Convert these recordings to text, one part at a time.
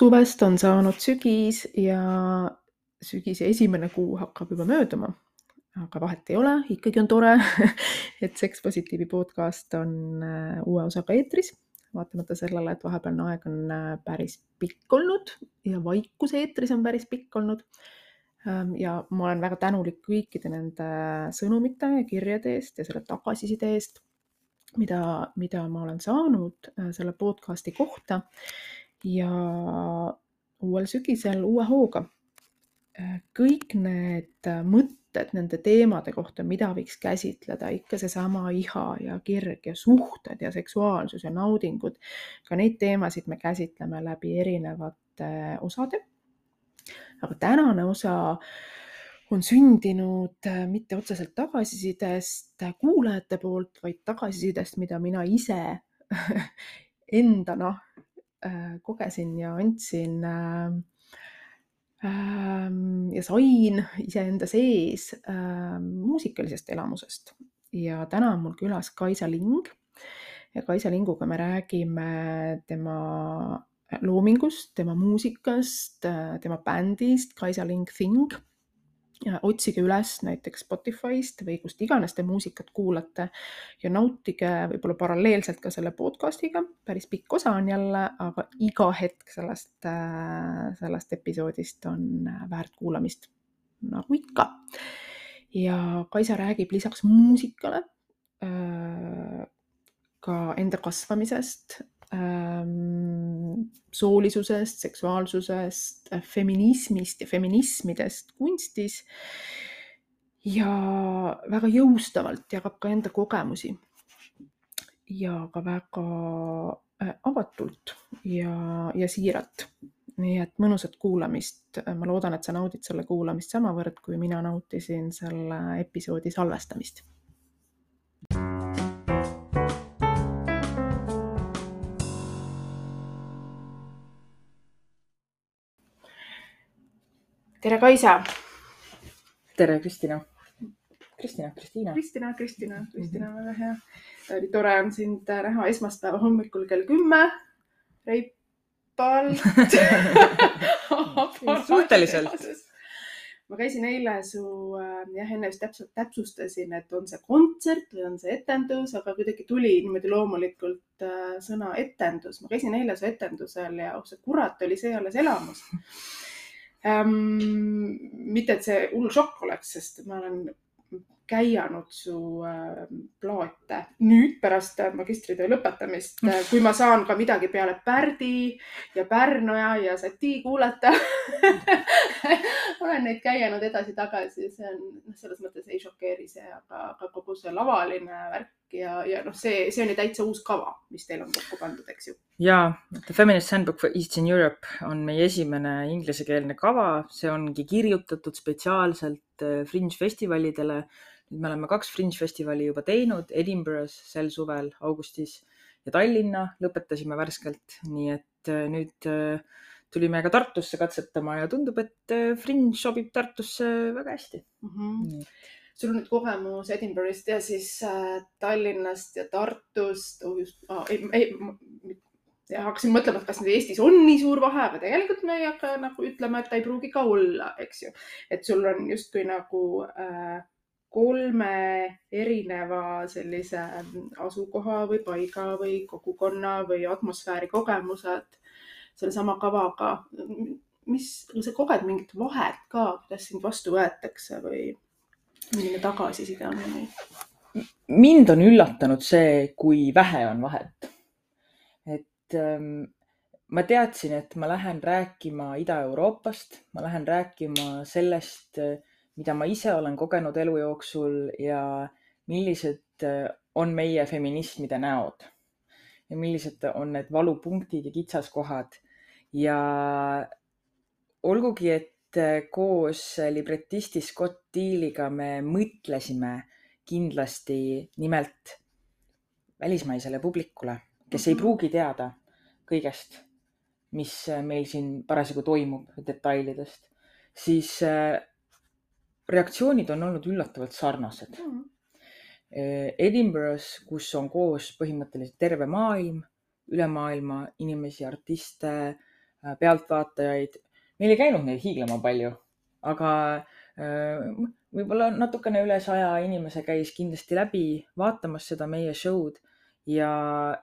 suvest on saanud sügis ja sügise esimene kuu hakkab juba mööduma. aga vahet ei ole, ikkagi on tore, et Seks Positiivi podcast on äh, uue osaga eetris, vaatamata sellele, et vahepealne aeg on äh, päris pikk olnud ja vaikus eetris on päris pikk olnud. Ähm, ja ma olen väga tänulik kõikide nende sõnumite ja kirjade eest ja selle tagasiside eest, mida, mida ma olen saanud äh, selle podcasti kohta ja uuel sügisel uue hooga. Äh, kõik need mõtted nende teemade kohta, mida võiks käsitleda, ikka seesama iha ja kirg ja suhted ja seksuaalsus ja naudingud. ka neid teemasid me käsitleme läbi erinevate osade. aga tänane osa on sündinud äh, mitte otseselt tagasisidest kuulajate poolt, vaid tagasisidest, mida mina ise endana Äh, kogesin ja andsin ähm, ähm, ja sain iseenda sees ähm, muusikalisest elamusest. Ja täna on mul külas Kaisa Ling. Ja Kaisa Linguga me räägime tema loomingust, tema muusikast, äh, tema bändist Kaisa Ling Thing otsige üles näiteks Spotify'st või kust iganes te muusikat kuulate ja nautige võib-olla paralleelselt ka selle podcast'iga. päris pikk osa on jälle, aga iga hetk sellest, äh, sellest episoodist on äh, väärt kuulamist, nagu ikka. ja Kaisa räägib lisaks muusikale äh, ka enda kasvamisest, ähm, soolisusest, seksuaalsusest, feminismist ja feminismidest kunstis. ja väga jõustavalt jagab ka enda kogemusi. ja ka väga äh, avatult ja, ja siiralt. nii et mõnusat kuulamist. ma loodan, et sa naudid selle kuulamist samavõrd, kui mina nautisin selle episoodi salvestamist tere, Kaisa. tere, Kristina. Kristina, Kristiina. Kristina, Kristina, Kristina, väga hea. oli tore on sind näha esmaspäeva hommikul kell kümme. reipalt suhteliselt ma käisin eile su, äh, jah, enne just täpselt täpsustasin, et on see kontsert või on see etendus, aga kuidagi tuli niimoodi loomulikult äh, sõna etendus. ma käisin eile su etendusel ja oh sa kurat, oli see alles elamus ähm,. mitte, et see hull šokk oleks, sest ma olen käianud su äh, plaate nüüd pärast magistritöö lõpetamist, äh, kui ma saan ka midagi peale Pärdi ja Pärnoja ja Sati kuulata olen neid käinud edasi-tagasi, see on noh, selles mõttes ei šokeeri see, aga, aga kogu see lavaline värk ja, ja noh, see, see on ju täitsa uus kava, mis teil on kokku pandud, eks ju. ja, The Feminist Handbook for Eastern Europe on meie esimene inglisekeelne kava, see ongi kirjutatud spetsiaalselt äh, Fringe festivalidele nüüd me oleme kaks Fringe festivali juba teinud Edinburgh's sel suvel augustis ja Tallinna lõpetasime värskelt, nii et äh, nüüd äh, tulime ka Tartusse katsetama ja tundub, et Fringe sobib Tartusse väga hästi mm. -hmm. Sul on nüüd kogemus Edinburgh'ist ja siis Tallinnast ja Tartust oh,. Ah, ei, ei, ja hakkasin mõtlema, et kas nüüd Eestis on nii suur vahe, aga tegelikult me ei hakka nagu ütlema, et ta ei pruugi ka olla, eks ju. et sul on justkui nagu äh, kolme erineva sellise asukoha või paiga või kogukonna või atmosfääri kogemused sellesama kavaga. mis, sa koged mingit vahet ka, kuidas sind vastu võetakse või milline tagasiside on? mind on üllatanud see, kui vähe on vahet. et ähm, ma teadsin, et ma lähen rääkima Ida-Euroopast, ma lähen rääkima sellest mida ma ise olen kogenud elu jooksul ja millised äh, on meie feminismide näod ja millised on need valupunktid ja kitsaskohad ja olgugi, et äh, koos libretisti Scott Dealiga me mõtlesime kindlasti nimelt välismaisele publikule, kes ei mhm. pruugi teada kõigest, mis äh, meil siin parasjagu toimub, detailidest, siis reaktsioonid on olnud üllatavalt sarnased mm.. Edinburgh's, kus on koos põhimõtteliselt terve maailm, üle maailma inimesi, artiste, äh, pealtvaatajaid. Meil ei käinud neid hiiglama palju, aga äh, võib-olla natukene üle saja inimese käis kindlasti läbi vaatamas seda meie show'd ja,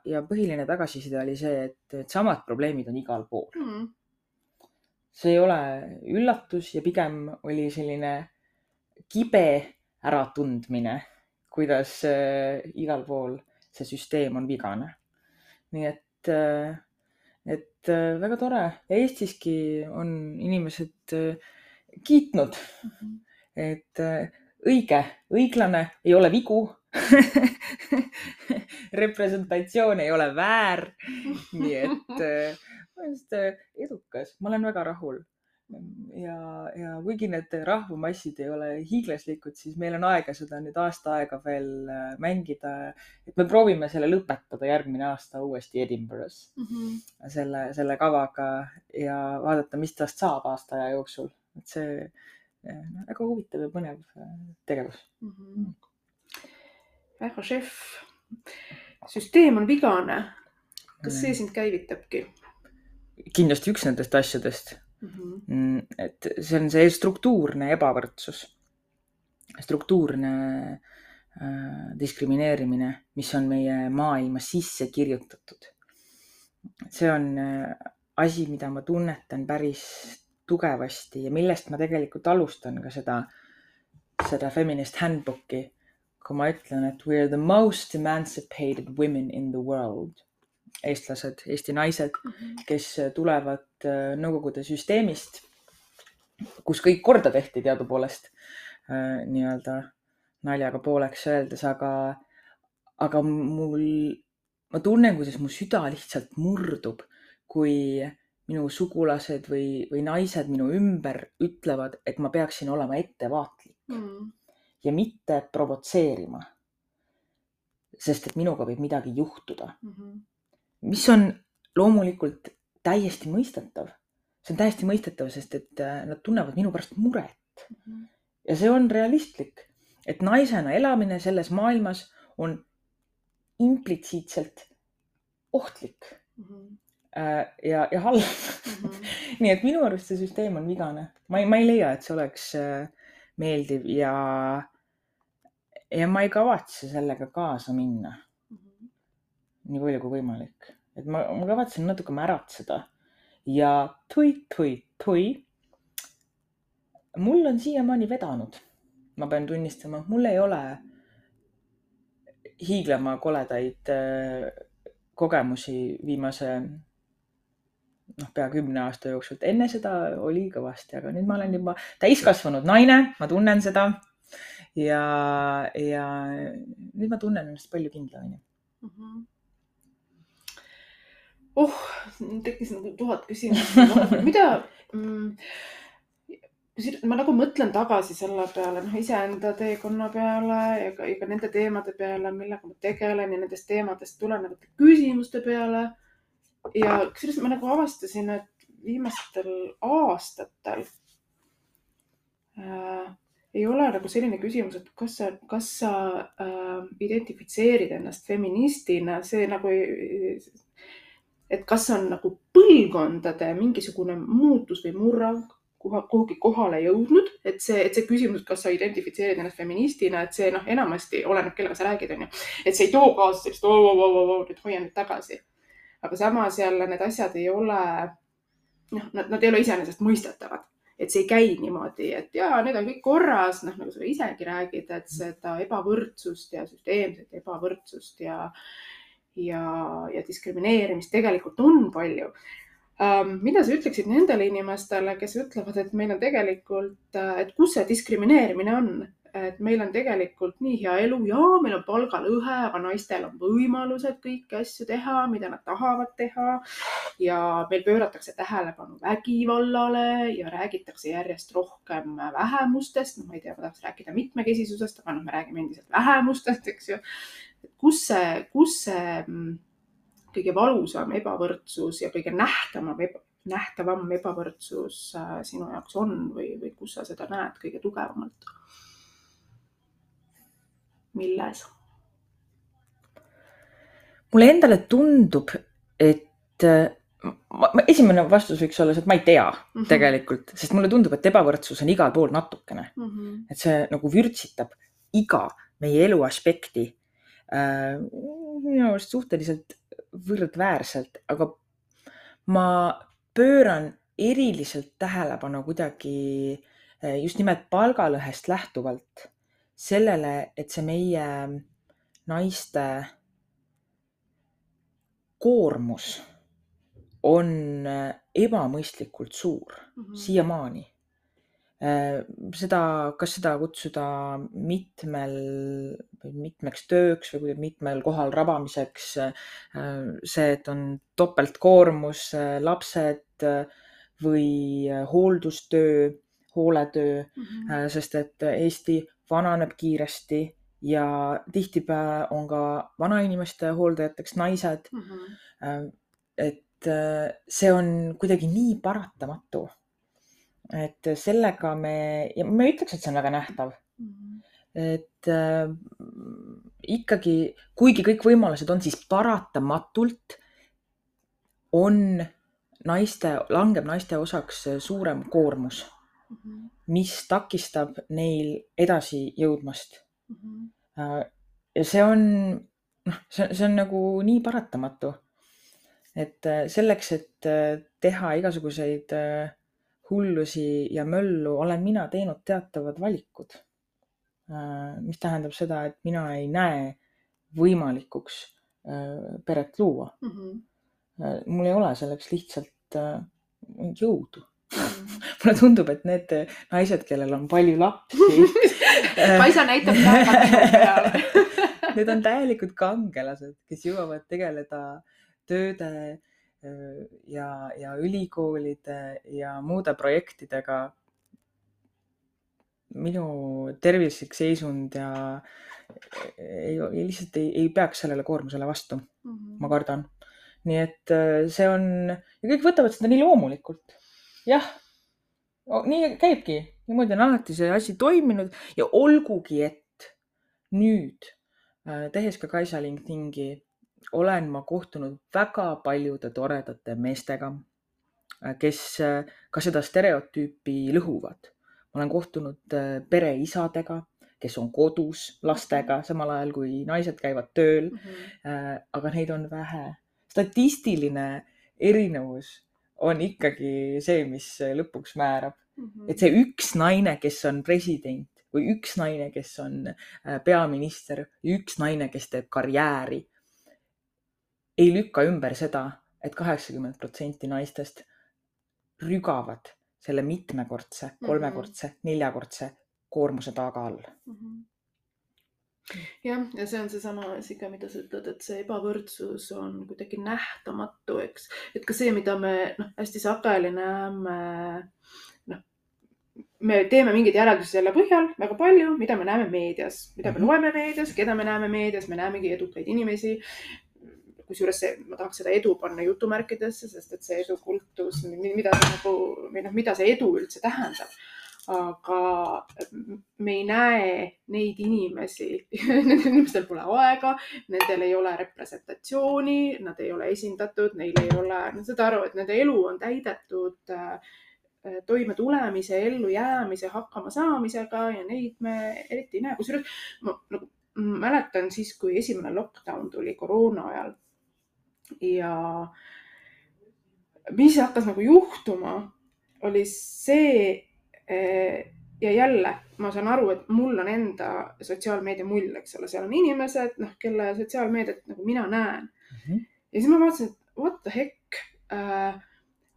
ja põhiline tagasiside oli see, et, et samad probleemid on igal pool mm. see ei ole üllatus ja pigem oli selline kibe äratundmine, kuidas äh, igal pool see süsteem on vigane. nii et äh,, et äh, väga tore ja Eestiski on inimesed äh, kiitnud mm, -hmm. et äh, õige, õiglane, ei ole vigu representatsioon ei ole väär. nii et ma olen edukas, ma olen väga rahul. Ja, ja kuigi need rahvamassid ei ole hiiglaslikud, siis meil on aega seda nüüd aasta aega veel äh, mängida. et me proovime selle lõpetada järgmine aasta uuesti Edinburgh's mm -hmm. selle, selle kavaga ja vaadata, mis tast saab aasta aja jooksul. et see väga huvitav ja põnev tegevus mm. -hmm väga šef. süsteem on vigane. kas see sind käivitabki? kindlasti üks nendest asjadest. Mm. -hmm. et see on see struktuurne ebavõrdsus, struktuurne äh, diskrimineerimine, mis on meie maailma sisse kirjutatud. see on äh, asi, mida ma tunnetan päris tugevasti ja millest ma tegelikult alustan ka seda, seda feminist handbook'i kui ma ütlen, et we are the most emancipated women in the world, eestlased, Eesti naised -hmm. kes tulevad Nõukogude süsteemist, kus kõik korda tehti teadupoolest äh, nii-öelda naljaga pooleks öeldes, aga, aga mul, ma tunnen, kuidas mu süda lihtsalt murdub, kui minu sugulased või, või naised minu ümber ütlevad, et ma peaksin olema ettevaatlik mm ja mitte provotseerima. sest et minuga võib midagi juhtuda mm. -hmm. mis on loomulikult täiesti mõistetav. see on täiesti mõistetav, sest et äh, nad tunnevad minu pärast muret mm. -hmm. ja see on realistlik, et naisena elamine selles maailmas on implitsiitselt ohtlik mm. -hmm ja, ja halb mm. -hmm. nii et minu arust see süsteem on vigane. ma ei, ma ei leia, et see oleks äh, meeldiv ja, ja ma ei kavatse sellega kaasa minna mm. -hmm. nii palju kui võimalik, et ma, ma kavatsen natuke märatseda ja tui, tui, tui. mul on siiamaani vedanud, ma pean tunnistama, mul ei ole hiiglama koledaid äh, kogemusi viimase noh, pea kümne aasta jooksul, et enne seda oli kõvasti, aga nüüd ma olen juba täiskasvanud naine, ma tunnen seda. ja, ja nüüd ma tunnen ennast palju kindlamini mm. -hmm oh, tekkis nagu tuhat küsimust mida mm, ma nagu mõtlen tagasi selle peale, noh, iseenda teekonna peale ja ka, ja ka nende teemade peale, millega ma tegelen ja nendest teemadest tulenevate küsimuste peale. Ja kusjuures ma nagu avastasin, et viimastel aastatel äh, ei ole nagu selline küsimus, et kas sa, kas sa äh, identifitseerid ennast feministina, see nagu, et kas on nagu põlvkondade mingisugune muutus või murrang kuha, kuhugi kohale jõudnud, et see, et see küsimus, kas sa identifitseerid ennast feministina, et see noh, enamasti oleneb, kellega sa räägid, onju. et see ei too kaasa sellist, nüüd hoia nüüd tagasi aga samas jälle need asjad ei ole, noh, nad, nad ei ole iseenesestmõistetavad et see ei käi niimoodi, et ja need on kõik korras, noh, nagu sa isegi räägid, et seda ebavõrdsust ja süsteemset ebavõrdsust ja, ja, ja diskrimineerimist tegelikult on palju um,. mida sa ütleksid nendele inimestele, kes ütlevad, et meil on tegelikult, et kus see diskrimineerimine on, et meil on tegelikult nii hea elu ja meil on palgalõhe, aga naistel on võimalused kõiki asju teha, mida nad tahavad teha. ja meil pööratakse tähelepanu vägivallale ja räägitakse järjest rohkem vähemustest. no ma ei tea, ma tahaks rääkida mitmekesisusest, aga noh, me räägime endiselt vähemustest, eks ju. kus see, kus see mm, kõige valusam ebavõrdsus ja kõige nähtavam eba, nähtavam ebavõrdsus äh, sinu jaoks on või, või kus sa seda näed kõige tugevamalt? Milles? mulle endale tundub, et äh, ma, ma, esimene vastus võiks olla see, et ma ei tea mm. -hmm. tegelikult, sest mulle tundub, et ebavõrdsus on igal pool natukene, mm. -hmm. et see nagu vürtsitab iga meie elu aspekti äh, minu arust suhteliselt võrdväärselt, aga ma pööran eriliselt tähelepanu kuidagi äh, just nimelt palgalõhest lähtuvalt sellele, et see meie naiste koormus on äh, ebamõistlikult suur Mhm. siiamaani. seda, kas seda kutsuda mitmel, mitmeks tööks või mitmel kohal rabamiseks. see, et on topeltkoormus, lapsed äh, või äh, hooldustöö, hooletöö, Mhm. sest et Eesti vananeb kiiresti ja tihtipeale on ka vanainimeste hooldajateks naised. Mhm. et äh, see on kuidagi nii paratamatu. et sellega me, ja ma ei ütleks, et see on väga nähtav, Mhm. et äh, ikkagi, kuigi kõik võimalused on, siis paratamatult on naiste, langeb naiste osaks suurem koormus, Mhm. Mis takistab neil edasi jõudmast. Mhm. ja see on, noh, see, see on nagu nii paratamatu. et äh, selleks, et äh, teha igasuguseid hullusi ja möllu, olen mina teinud teatavad valikud. mis tähendab seda, et mina ei näe võimalikuks peret luua. Mhm. mul ei ole selleks lihtsalt jõudu. Mhm. mulle tundub, et need naised, kellel on palju lapsi Kaisa näitab käega minu peale. Need on täielikud kangelased, kes jõuavad tegeleda tööde öö, ja, ja ülikoolide ja muude projektidega. minu tervislik seisund ja ei, ei lihtsalt ei, ei peaks sellele koormusele vastu, Mhm. ma kardan. nii et see on ja kõik võtavad seda nii loomulikult. jah, nii käibki, niimoodi on alati see asi toiminud ja olgugi, et nüüd äh, tehes ka Kaisa LinkedIn'i olen ma kohtunud väga paljude toredate meestega, kes äh, ka seda stereotüüpi lõhuvad. ma olen kohtunud äh, pereisadega, kes on kodus lastega, samal ajal kui naised käivad tööl, Mhm. aga neid on vähe. statistiline erinevus on ikkagi see, mis lõpuks määrab Mhm. et see üks naine, kes on president või üks naine, kes on äh, peaminister, üks naine, kes teeb karjääri, ei lükka ümber seda et, et kaheksakümmend protsenti naistest rügavad selle mitmekordse, kolmekordse, neljakordse koormuse taga all. Mhm. jah, ja see on seesama asi ka, mida sa ütled, et see ebavõrdsus on kuidagi nähtamatu, eks, et ka see, mida me noh, hästi sageli näeme, noh, me teeme mingeid järeldusi selle põhjal väga palju, mida me näeme meedias, mida me Mhm. loeme meedias, keda me näeme meedias, me näemegi edukaid inimesi. kusjuures see, ma tahaks seda edu panna jutumärkidesse, sest et see edukultus, mida nagu või noh, mida see edu üldse tähendab aga me ei näe neid inimesi, nendel inimestel pole aega, nendel ei ole representatsiooni, nad ei ole esindatud, neil ei ole, nad saavad aru, et nende elu on täidetud äh, toimetulemise, ellujäämise, hakkamasaamisega ja neid me eriti ei näe, kusjuures ma nagu mäletan siis, kui esimene lockdown tuli koroona ajal. Ja mis hakkas nagu juhtuma, oli see ja jälle ma saan aru, et mul on enda sotsiaalmeedia mull, eks ole, seal on inimesed, noh, kelle sotsiaalmeediat nagu mina näen. ja siis ma vaatasin, et what the heck äh,,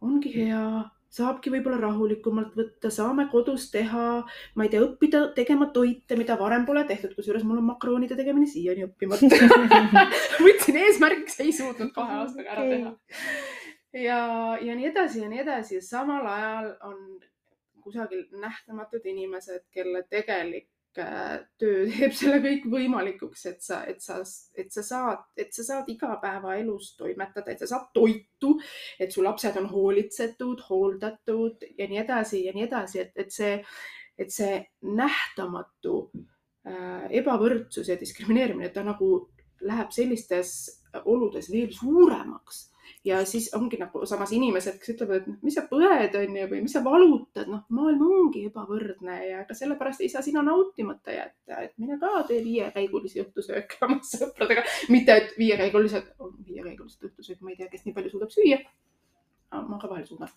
ongi hea, saabki võib-olla rahulikumalt võtta, saame kodus teha, ma ei tea, õppida tegema toite, mida varem pole tehtud, kusjuures mul on makaroonide tegemine siiani õppimata. võtsin eesmärgiks, ei suutnud kahe aastaga ära teha. ja, ja nii edasi ja nii edasi. Ja samal ajal on kusagil nähtamatud inimesed, kelle tegelik äh, töö teeb selle kõik võimalikuks, et sa, et sa, et sa saad, et sa saad igapäevaelus toimetada, et sa saad toitu, et su lapsed on hoolitsetud, hooldatud ja nii edasi ja nii edasi, et, et see, et see nähtamatu äh, ebavõrdsus ja diskrimineerimine, ta nagu läheb sellistes oludes veel suuremaks ja siis ongi nagu samas inimesed, kes ütlevad, et mis sa põed, onju, või mis sa valutad, noh, maailm ongi ebavõrdne ja ega sellepärast ei saa sina nautimata jätta, et mine ka tee viiekäigulisi õhtusööke oma sõpradega. mitte, et viiekäigulised, viiekäigulised õhtusöök, ma ei tea, kes nii palju suudab süüa. ma ka vahel suudan.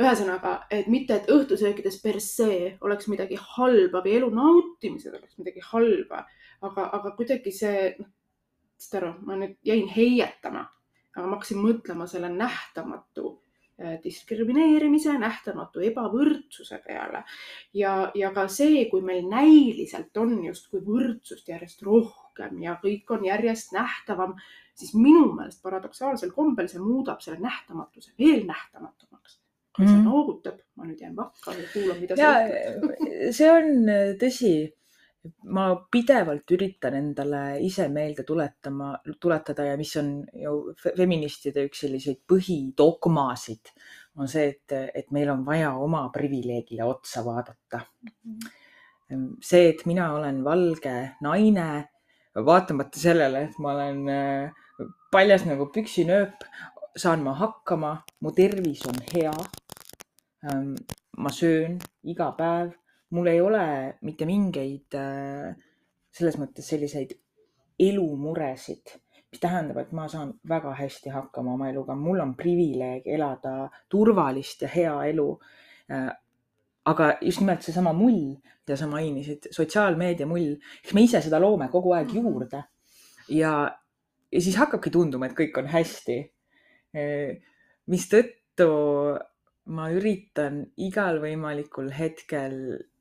ühesõnaga, et mitte, et õhtusöökides per se oleks midagi halba või elu nautimises oleks midagi halba, aga, aga kuidagi see, noh, saad aru, ma nüüd jäin heietama aga ma hakkasin mõtlema selle nähtamatu äh, diskrimineerimise, nähtamatu ebavõrdsuse peale ja, ja ka see, kui meil näiliselt on justkui võrdsust järjest rohkem ja kõik on järjest nähtavam, siis minu meelest paradoksaalsel kombel see muudab selle nähtamatuse veel nähtamatumaks. Kaisa mm. noogutab, ma nüüd jään vakka ja kuulan, mida sa ütled. see on tõsi ma pidevalt üritan endale ise meelde tuletama, tuletada ja mis on ju feministide üks selliseid põhidogmasid, on see, et, et meil on vaja oma privileegile otsa vaadata. see, et mina olen valge naine, vaatamata sellele, et ma olen äh, paljas nagu püksinööp, saan ma hakkama, mu tervis on hea. Ma söön iga päev mul ei ole mitte mingeid äh, selles mõttes selliseid elumuresid, mis tähendab, et ma saan väga hästi hakkama oma eluga, mul on privileeg elada turvalist ja hea elu. Äh, aga just nimelt seesama mull, mida sa mainisid, sotsiaalmeedia mull, eks me ise seda loome kogu aeg mhm. juurde ja, ja siis hakkabki tunduma, et kõik on hästi. Äh, mistõttu ma üritan igal võimalikul hetkel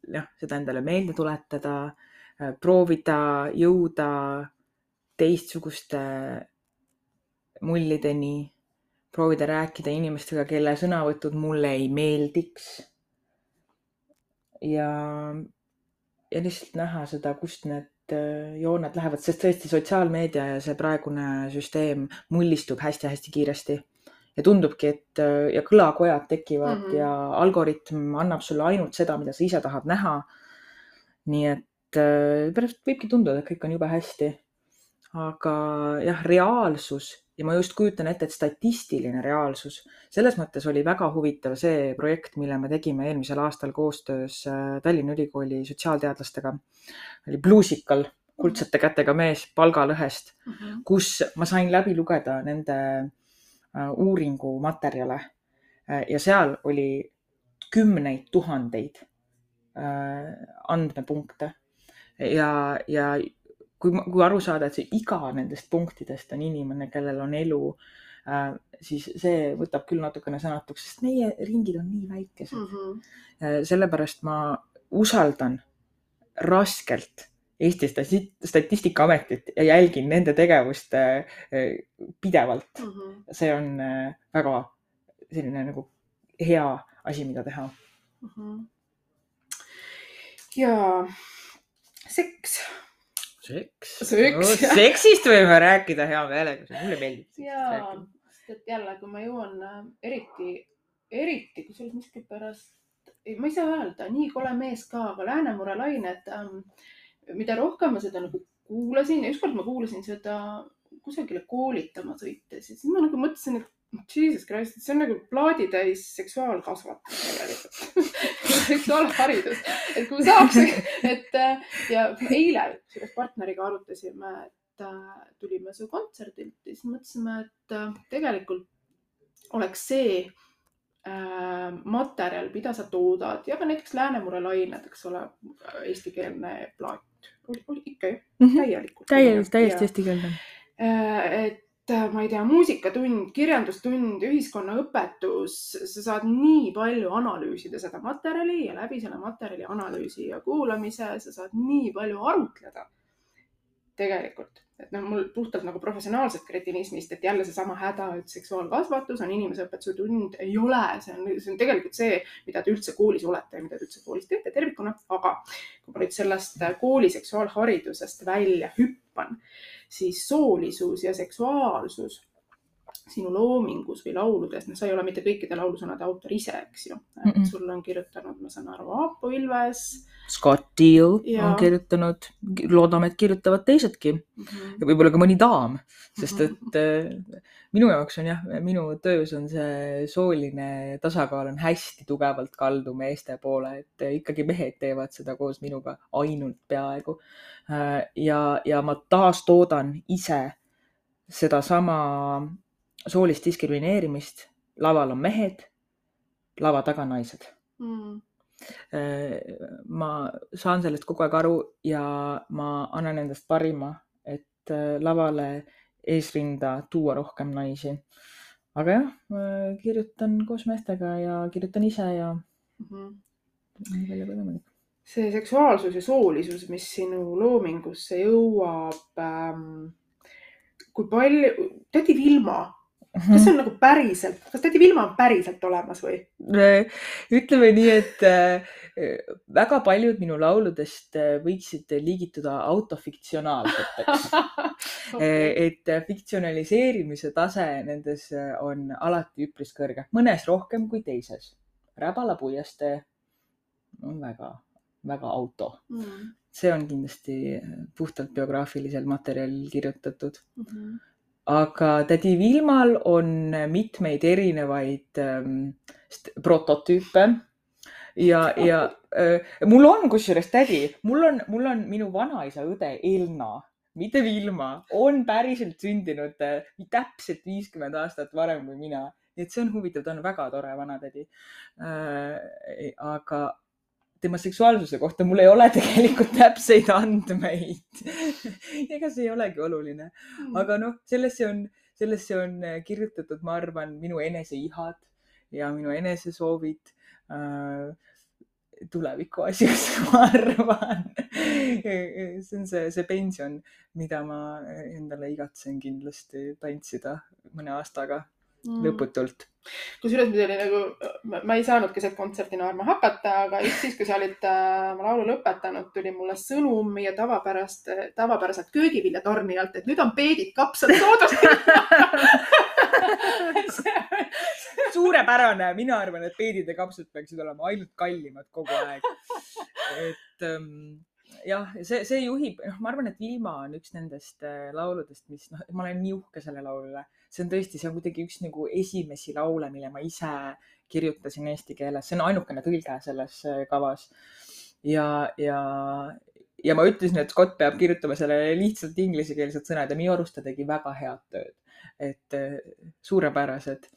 jah, seda endale meelde tuletada, äh, proovida jõuda teistsuguste mullideni, proovida rääkida inimestega, kelle sõnavõtud mulle ei meeldiks. ja, ja lihtsalt näha seda, kust need äh, jooned lähevad, sest tõesti sotsiaalmeedia ja see praegune süsteem mullistub hästi-hästi kiiresti ja tundubki, et äh, ja kõlakojad tekivad mm -hmm. ja algoritm annab sulle ainult seda, mida sa ise tahad näha. nii et äh, pärast võibki tunduda, et kõik on jube hästi. aga jah, reaalsus ja ma just kujutan ette, et statistiline reaalsus, selles mõttes oli väga huvitav see projekt, mille me tegime eelmisel aastal koostöös äh, Tallinna Ülikooli sotsiaalteadlastega. oli Bluusikal, kuldsete kätega mees palgalõhest mm, -hmm. kus ma sain läbi lugeda nende uuringumaterjale äh, ja seal oli kümneid tuhandeid äh, andmepunkte ja, ja kui, kui aru saada, et see iga nendest punktidest on inimene, kellel on elu, siis see võtab küll natukene sõnatuks, sest meie ringid on nii väikesed mm. -hmm. sellepärast ma usaldan raskelt Eesti Statistikaametit ja jälgin nende tegevust äh, pidevalt mm. -hmm. see on äh, väga selline nagu hea asi, mida teha mm. -hmm. ja seks. seks. seks no,. seksist võime rääkida hea meelega, mulle meeldib. ja, sest et jälle, kui ma jõuan äh, eriti, eriti kusjuures miskipärast, ma ei saa öelda, nii kole mees ka, aga Läänemere lained ähm, mida rohkem ma seda nagu kuulasin ja ükskord ma kuulasin seda kusagile koolitama sõites ja siis ma nagu mõtlesin, et jesus christ, see on nagu plaaditäis seksuaalkasvatus tegelikult. Seksuaalharidus, et kui saaks, et ja eile kusjuures partneriga arutasime, et äh, tulime su kontserdilt ja siis mõtlesime, et äh, tegelikult oleks see äh, materjal, mida sa toodad ja ka näiteks Läänemere lained, eks ole, eestikeelne plaat oli, ikka ju mm -hmm. täielikult. täielikult, täiesti eestikeelne. Äh, et äh, ma ei tea, muusikatund, kirjandustund, ühiskonnaõpetus, sa saad nii palju analüüsida seda materjali ja läbi selle materjali analüüsi ja kuulamise sa saad nii palju arutleda tegelikult et noh, mul puhtalt nagu professionaalsest kretinismist, et jälle seesama häda, et seksuaalkasvatus on inimeseõpetuse tund, ei ole, see on, see on tegelikult see, mida te üldse koolis olete ja mida te üldse koolis teete tervikuna. aga kui ma nüüd sellest kooli seksuaalharidusest välja hüppan, siis soolisus ja seksuaalsus sinu loomingus või lauludes, noh, sa ei ole mitte kõikide laulusõnade autor ise, eks ju mm. -mm. sulle on kirjutanud, ma saan aru, Aapo Ilves Scott Deal Jaa. on kirjutanud, loodame, et kirjutavad teisedki mm. -hmm. ja võib-olla ka mõni daam, sest Mhm. et äh, minu jaoks on jah, minu töös on see sooline tasakaal on hästi tugevalt kaldu meeste poole, et äh, ikkagi mehed teevad seda koos minuga ainult peaaegu. ja, ja ma taastoodan ise sedasama soolist diskrimineerimist. laval on mehed, lava taga naised Mm. ma saan sellest kogu aeg aru ja ma annan endast parima, et äh, lavale eesrinda tuua rohkem naisi. aga jah, kirjutan koos meestega ja kirjutan ise ja Mm -hmm. nii palju kui võimalik. see seksuaalsus ja soolisus, mis sinu loomingusse jõuab ähm,. kui palju, tädi Vilma, kas see on nagu päriselt, kas tädi Vilma on päriselt olemas või? ütleme nii, et äh, väga paljud minu lauludest äh, võiksid liigituda autofiktsionaalseteks et äh, fiktsionaliseerimise tase nendes äh, on alati üpris kõrge, mõnes rohkem kui teises. Räbala puiestee on väga, väga auto. Mm see on kindlasti puhtalt biograafilisel materjalil kirjutatud. -hmm. Aga tädi Vilmal on mitmeid erinevaid ähm, prototüüpe ja, ja äh, mul on kusjuures tädi, mul on, mul on minu vanaisa õde Elna, mitte Vilma, on päriselt sündinud äh, täpselt viiskümmend aastat varem kui mina. nii et see on huvitav, ta on väga tore vanatädi äh,. aga tema seksuaalsuse kohta mul ei ole tegelikult täpseid andmeid ega see ei olegi oluline Mm. aga noh, sellesse on, sellesse on äh, kirjutatud, ma arvan, minu eneseihad ja minu enesesoovid äh, tuleviku asjus, ma arvan. see on see, see pension, mida ma endale igatsen kindlasti tantsida mõne aastaga Mm. lõputult. kusjuures meil oli nagu, ma ei saanud keset kontserti naerma hakata, aga just siis, kui sa olid äh, laulu lõpetanud, tuli mulle sõnum meie tavapärast, tavapäraselt köögiviljatornijalt, et nüüd on peedid kapsad soodustatud. suurepärane, mina arvan, et peedid ja kapsad peaksid olema ainult kallimad kogu aeg. et ähm, jah, see, see juhib, noh, ma arvan, et Vilma on üks nendest äh, lauludest, mis noh, ma olen nii uhke selle laulu üle. see on tõesti, see on kuidagi üks nagu esimesi laule, mille ma ise kirjutasin eesti keeles, see on ainukene tõlge selles äh, kavas. ja, ja, ja ma ütlesin, et Scott peab kirjutama sellele lihtsalt inglisekeelsed sõnad ja minu arust ta tegi väga head tööd. et äh, suurepärased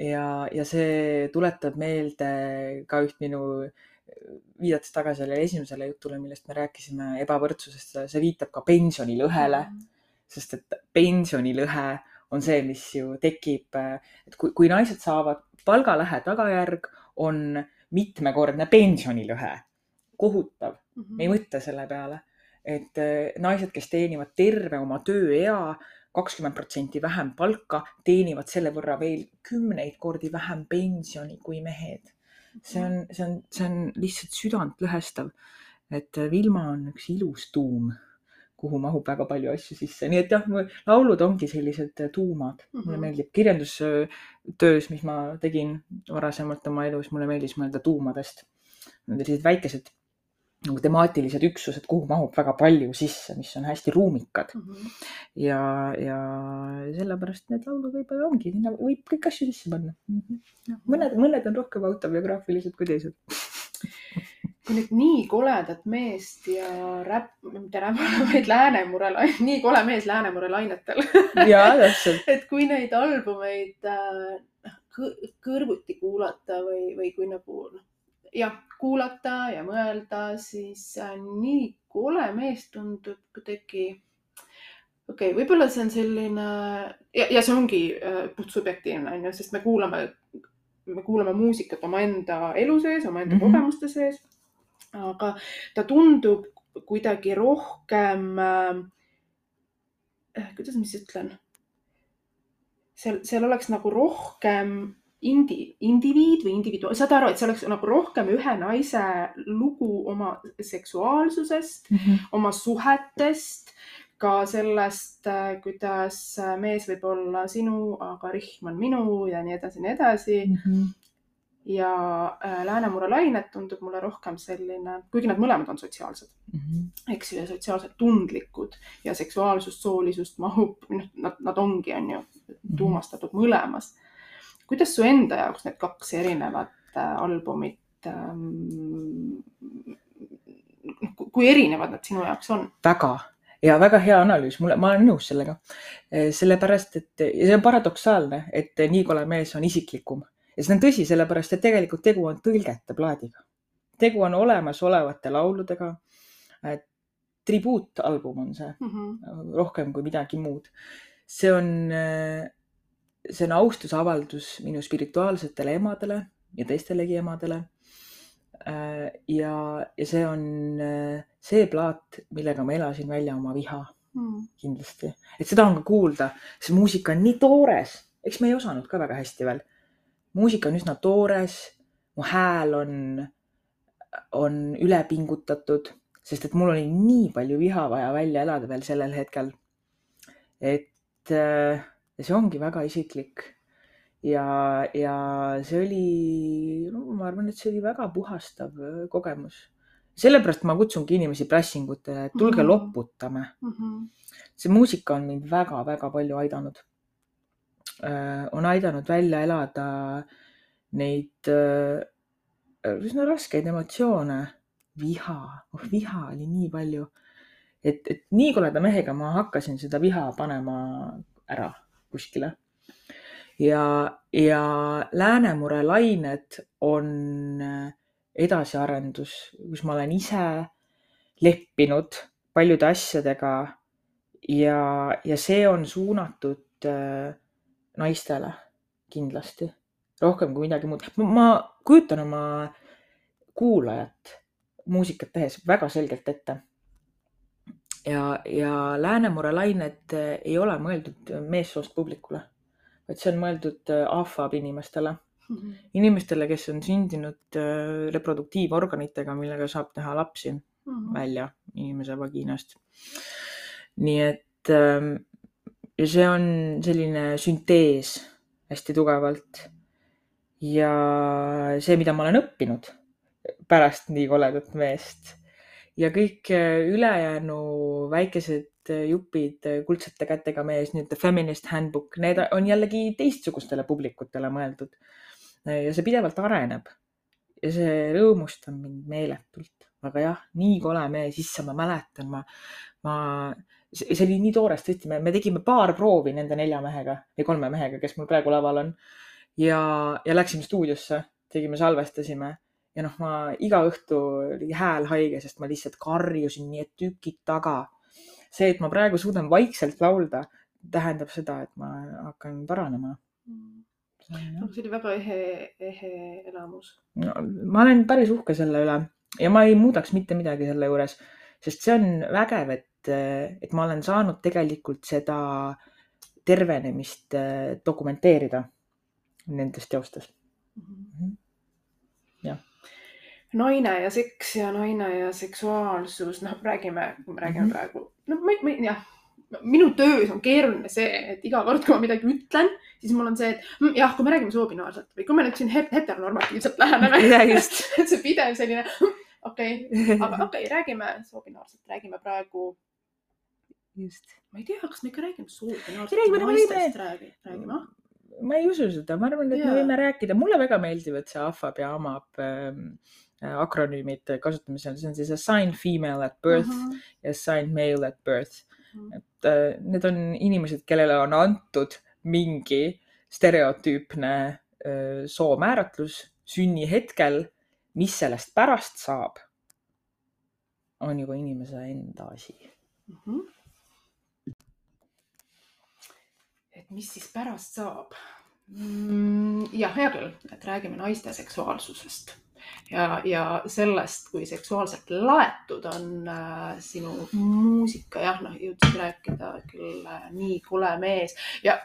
ja, ja see tuletab meelde ka üht minu, viidates tagasi sellele esimesele jutule, millest me rääkisime, ebavõrdsusest, see viitab ka pensionilõhele, sest et pensionilõhe on see, mis ju tekib, et kui, kui naised saavad palgalõhe tagajärg on mitmekordne pensionilõhe. kohutav, me ei mõtle selle peale, et eh, naised, kes teenivad terve oma tööea kakskümmend protsenti vähem palka, teenivad selle võrra veel kümneid kordi vähem pensioni kui mehed. See on, see on, see on lihtsalt südantlõhestav. et Vilma on üks ilus tuum, kuhu mahub väga palju asju sisse, nii et jah, laulud ongi sellised tuumad, mulle Mhm. meeldib kirjandustöös, mis ma tegin varasemalt oma elus, mulle meeldis mõelda tuumadest. Need on sellised väikesed nagu temaatilised üksused, kuhu mahub väga palju sisse, mis on hästi ruumikad Mhm. ja, ja sellepärast need laulud võib-olla ongi, sinna võib kõiki asju sisse panna mm. -hmm. mõned, mõned on rohkem autobiograafilised kui teised. kui nüüd nii koledat meest ja räpp, mitte räpp, vaid Läänemure, nii kole mees Läänemure lainetel ja täpselt. et kui neid albumeid äh, kõ- kõrvuti kuulata või, või kui nagu noh, jah, kuulata ja mõelda, siis äh, nii kole mees tundub kuidagi. okei okay,, võib-olla see on selline ja, ja see ongi äh, puht subjektiivne onju, sest me kuulame, me kuulame muusikat omaenda elu sees, omaenda mm. -hmm. kogemuste sees. aga ta tundub kuidagi rohkem äh,, kuidas ma siis ütlen seal, seal oleks nagu rohkem indi, indiviid või individu, saad aru, et see oleks nagu rohkem ühe naise lugu oma seksuaalsusest, oma suhetest, ka sellest, kuidas mees võib olla sinu, aga rihm on minu ja nii edasi ja nii edasi mm. -hmm. ja äh, Läänemere lained tundub mulle rohkem selline, kuigi nad mõlemad on sotsiaalsed Mm -hmm. eks ju, ja sotsiaalselt tundlikud ja seksuaalsust, soolisust mahub, noh, nad, nad ongi, on ju, tuumastatud mõlemas. Kuidas su enda jaoks need kaks erinevat äh, albumit ähm,, kui erinevad nad sinu jaoks on? väga ja väga hea analüüs, mulle, ma olen nõus sellega. sellepärast, et ja see on paradoksaalne, et Nii kole mees on isiklikum ja see on tõsi, sellepärast et tegelikult tegu on tõlgete plaadiga. tegu on olemasolevate lauludega. tribuutalbum on see mm, -hmm. rohkem kui midagi muud. see on, see on austusavaldus minu spirituaalsetele emadele ja teistelegi emadele ja, ja see on see plaat, millega ma elasin välja oma viha mm. kindlasti, et seda on ka kuulda, see muusika on nii toores, eks me ei osanud ka väga hästi veel. muusika on üsna toores, mu hääl on, on üle pingutatud, sest et mul oli nii palju viha vaja välja elada veel sellel hetkel. et see ongi väga isiklik ja, ja see oli no,, ma arvan, et see oli väga puhastav kogemus sellepärast ma kutsungi inimesi prässingutele, et tulge mm -hmm. loputame mm. -hmm. see muusika on mind väga-väga palju aidanud. on aidanud välja elada neid üsna raskeid emotsioone, viha, oh viha oli nii palju, et, et nii koleda mehega ma hakkasin seda viha panema ära kuskile. ja, ja Läänemure lained on äh, edasiarendus, kus ma olen ise leppinud paljude asjadega ja, ja see on suunatud äh, naistele kindlasti rohkem kui midagi muud. ma kujutan oma kuulajat muusikat tehes väga selgelt ette. Ja, ja Läänemure lained ei ole mõeldud meessoost publikule, vaid see on mõeldud ahvaab inimestele Mm -hmm. inimestele, kes on sündinud äh, reproduktiivorganitega, millega saab teha lapsi mm -hmm. välja inimese vagiinast. nii et ähm, ja see on selline süntees hästi tugevalt. ja see, mida ma olen õppinud pärast nii koledat meest ja kõik äh, ülejäänu väikesed äh, jupid, kuldsete kätega mees, The Feminist Handbook, need on jällegi teistsugustele publikutele mõeldud ja see pidevalt areneb. ja see rõõmustab mind meeletult, aga jah, nii kole mees, issand, ma mäletan, ma, ma, see oli nii toores, tõesti, me tegime paar proovi nende nelja mehega või kolme mehega, kes mul praegu laval on. ja, ja läksime stuudiosse, tegime, salvestasime ja noh, ma iga õhtu oli hääl haige, sest ma lihtsalt karjusin nii, et tükid taga. see, et ma praegu suudan vaikselt laulda, tähendab seda, et ma hakkan paranema mm no see oli väga ehe, ehe elamus no,. ma olen päris uhke selle üle ja ma ei muudaks mitte midagi selle juures, sest see on vägev, et, et ma olen saanud tegelikult seda tervenemist äh, dokumenteerida nendes teostes mm. -hmm. jah naine ja seks ja naine ja seksuaalsus, noh, räägime, me räägime mm -hmm. praegu, no ma, ma jah minu töös on keeruline see, et iga kord, kui ma midagi ütlen, siis mul on see, et mm, jah, kui me räägime soobinaarselt või kui me nüüd siin heteronormatiivselt läheneme see pidev selline, mm, okei okay., aga okei okay,, räägime soobinaarselt, räägime praegu. just. ma ei tea, kas me ikka räägime soobinaarselt naistest räägi, räägime ah? ma ei usu seda, ma arvan, et yeah. me võime rääkida, mulle väga meeldivad see ahvab ja amab ähm, akronüümid kasutamisel, see on siis assign female at birth uh -huh. ja assign male at birth et äh, need on inimesed, kellele on antud mingi stereotüüpne äh, soomääratlus sünnihetkel. mis sellest pärast saab, on juba inimese enda asi mm. -hmm. et mis siis pärast saab mm,? jah, hea küll, et räägime naiste seksuaalsusest ja, ja sellest, kui seksuaalselt laetud on äh, sinu muusika, jah, noh, jõudsid rääkida küll äh, Nii kole mees. Ja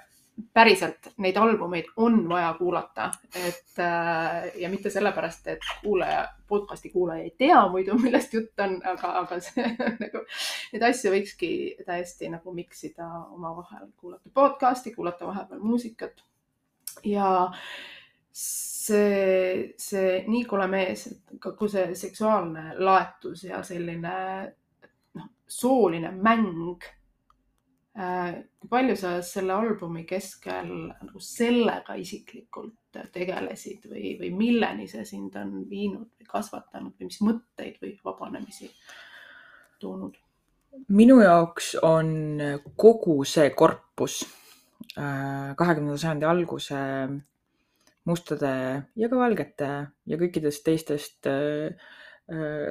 päriselt neid albumeid on vaja kuulata, et äh, ja mitte sellepärast, et kuulaja, podcast'i kuulaja ei tea muidu, millest jutt on, aga, aga see nagu neid asju võikski täiesti nagu mix ida omavahel, kuulata podcast'i, kuulata vahepeal muusikat. Ja see, see Nii kole mees, et kogu see seksuaalne laetus ja selline noh, sooline mäng Äh, kui palju sa selle albumi keskel nagu sellega isiklikult tegelesid või, või milleni see sind on viinud või kasvatanud või mis mõtteid või vabanemisi toonud? minu jaoks on kogu see korpus äh, kahekümnenda sajandi alguse mustade ja ka valgete ja kõikidest teistest äh,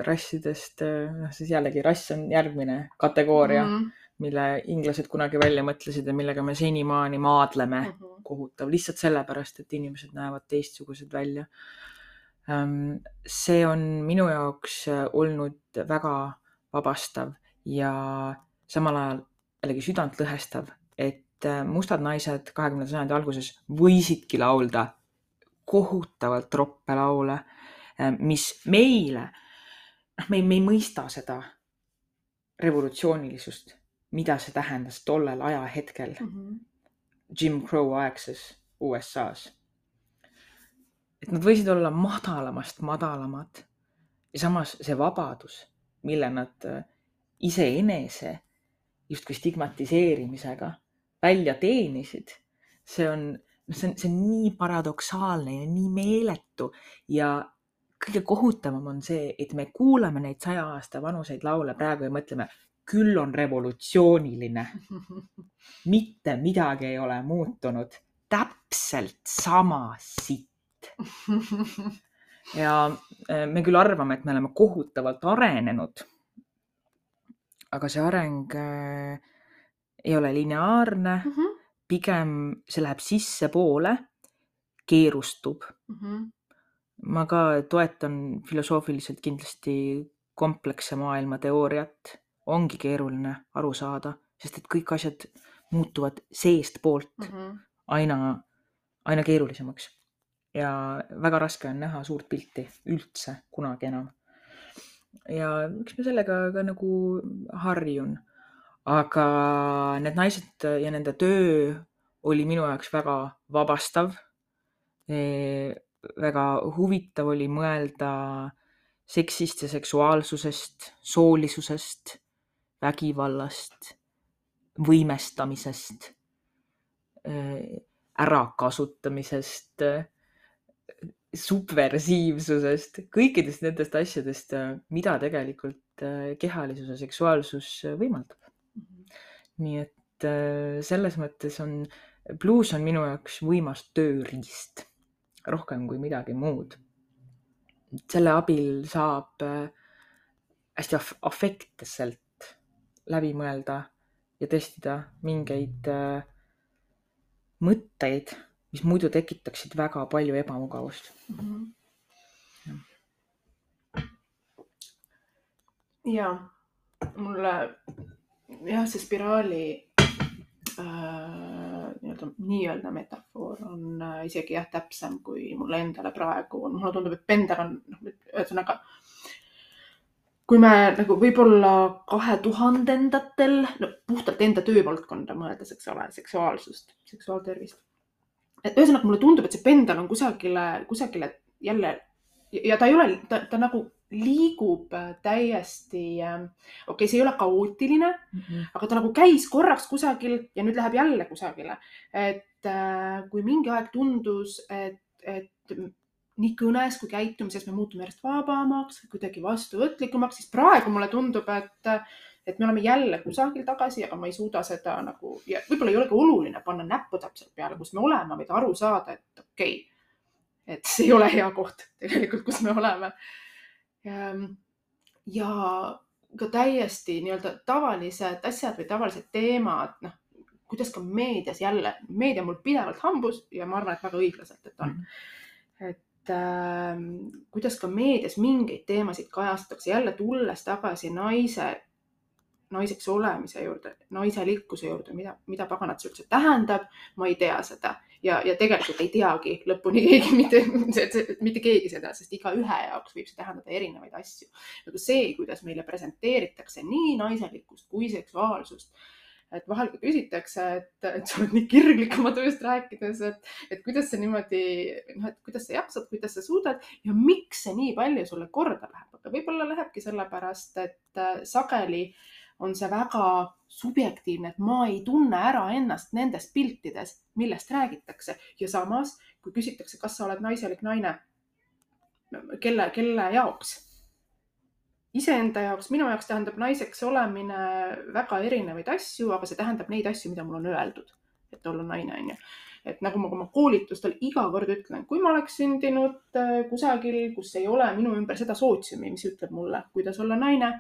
rassidest, noh siis jällegi rass on järgmine kategooria mm. -hmm mille inglased kunagi välja mõtlesid ja millega me senimaani maadleme mm -hmm. kohutav, lihtsalt sellepärast, et inimesed näevad teistsugused välja. Ähm, see on minu jaoks äh, olnud väga vabastav ja samal ajal jällegi südantlõhestav, et äh, mustad naised kahekümnenda sajandi alguses võisidki laulda kohutavalt roppe laule, äh, mis meile, noh, me, me ei mõista seda revolutsioonilisust mida see tähendas tollel ajahetkel mm -hmm. Jim Crow aegses USA-s. et nad võisid olla madalamast madalamad ja samas see vabadus, mille nad äh, iseenese justkui stigmatiseerimisega välja teenisid, see on, see on, see on nii paradoksaalne ja nii meeletu ja kõige kohutavam on see, et me kuulame neid saja aasta vanuseid laule praegu ja mõtleme, küll on revolutsiooniline. mitte midagi ei ole muutunud, täpselt sama sitt. ja äh, me küll arvame, et me oleme kohutavalt arenenud. aga see areng äh, ei ole lineaarne mm, -hmm. Pigem see läheb sissepoole, keerustub mm. -hmm. ma ka toetan filosoofiliselt kindlasti kompleksse maailmateooriat ongi keeruline aru saada, sest et kõik asjad muutuvad seestpoolt mm -hmm. aina, aina keerulisemaks. ja väga raske on näha suurt pilti üldse kunagi enam. ja eks ma sellega ka nagu harjun. Aga need naised ja nende töö oli minu jaoks väga vabastav väga huvitav oli mõelda seksist ja seksuaalsusest, soolisusest vägivallast, võimestamisest, äh, ärakasutamisest, subversiivsusest, kõikidest nendest asjadest, äh, mida tegelikult äh, kehalisus ja seksuaalsus võimaldab. Nii et selles mõttes on, bluus on minu jaoks võimas tööriist, rohkem kui midagi muud. selle abil saab hästi afektselt läbi mõelda ja testida mingeid äh, mõtteid, mis muidu tekitaksid väga palju ebamugavust mm. -hmm. ja mulle jah, see spiraali äh, nii-öelda, nii-öelda metafoor on äh, isegi jah, täpsem kui mulle endale praegu on. mulle tundub, et pendel on, noh, ühesõnaga kui me nagu võib-olla kahe tuhandendatel, no puhtalt enda töövaldkonda mõeldes, eks ole, seksuaalsust, seksuaaltervist. et ühesõnaga mulle tundub, et see pendel on kusagile, kusagile jälle ja ta ei ole, ta, ta nagu liigub täiesti, okei okay,, see ei ole kaootiline mm, -hmm. aga ta nagu käis korraks kusagil ja nüüd läheb jälle kusagile. et äh, kui mingi aeg tundus, et, et nii kõnes kui käitumises me muutume järjest vabamaks, kuidagi vastuvõtlikumaks, siis praegu mulle tundub, et, et me oleme jälle kusagil tagasi, aga ma ei suuda seda nagu ja võib-olla ei olegi oluline panna näppu täpselt peale, kus me oleme, vaid aru saada, et okei okay,, et see ei ole hea koht tegelikult, kus me oleme. Ja ka täiesti nii-öelda tavalised asjad või tavalised teemad, noh, kuidas ka meedias jälle, meedia mul pidevalt hambus ja ma arvan, et väga õiglaselt, et on. -hmm. et äh, kuidas ka meedias mingeid teemasid kajastatakse, jälle tulles tagasi naise naiseks olemise juurde, naiselikkuse juurde, mida, mida paganat see üldse tähendab, ma ei tea seda ja, ja tegelikult ei teagi lõpuni keegi mitte, mitte keegi seda, sest igaühe jaoks võib see tähendada erinevaid asju. nagu see, kuidas meile presenteeritakse nii naiselikkust kui seksuaalsust et vahel ka küsitakse, et, et sa oled nii kirglik oma tööst rääkides, et, et kuidas sa niimoodi, noh, et kuidas sa jaksad, kuidas sa suudad ja miks see nii palju sulle korda läheb, aga võib-olla lähebki sellepärast, et äh, sageli on see väga subjektiivne, et ma ei tunne ära ennast nendes piltides, millest räägitakse ja samas, kui küsitakse, kas sa oled naiselik naine, kelle, kelle jaoks iseenda jaoks, minu jaoks tähendab naiseks olemine väga erinevaid asju, aga see tähendab neid asju, mida mulle on öeldud, et olla naine, onju. et nagu ma oma koolitustel iga kord ütlen, kui ma oleks sündinud äh, kusagil, kus ei ole minu ümber seda sootsiumi, mis ütleb mulle, kuidas olla naine.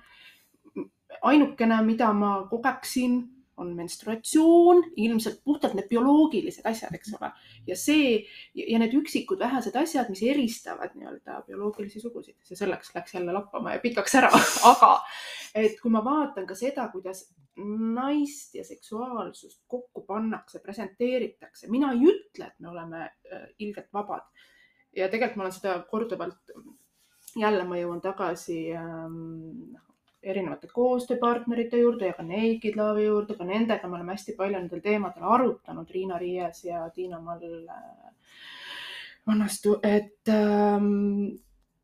Ainukene, mida ma kogeksin on menstruatsioon, ilmselt puhtalt need bioloogilised asjad, eks ole. ja see ja need üksikud vähesed asjad, mis eristavad nii-öelda bioloogilisi sugusid, see selleks läks jälle lappama ja pikaks ära, aga et kui ma vaatan ka seda, kuidas naist ja seksuaalsust kokku pannakse, presenteeritakse, mina ei ütle, et me oleme äh, ilgelt vabad. ja tegelikult ma olen seda korduvalt jälle ma jõuan tagasi ähm, erinevate koostööpartnerite juurde ja ka Love'i juurde, ka nendega me oleme hästi palju nendel teemadel arutanud, Riina Riies ja Tiina Mall äh, Vannastu, et ähm,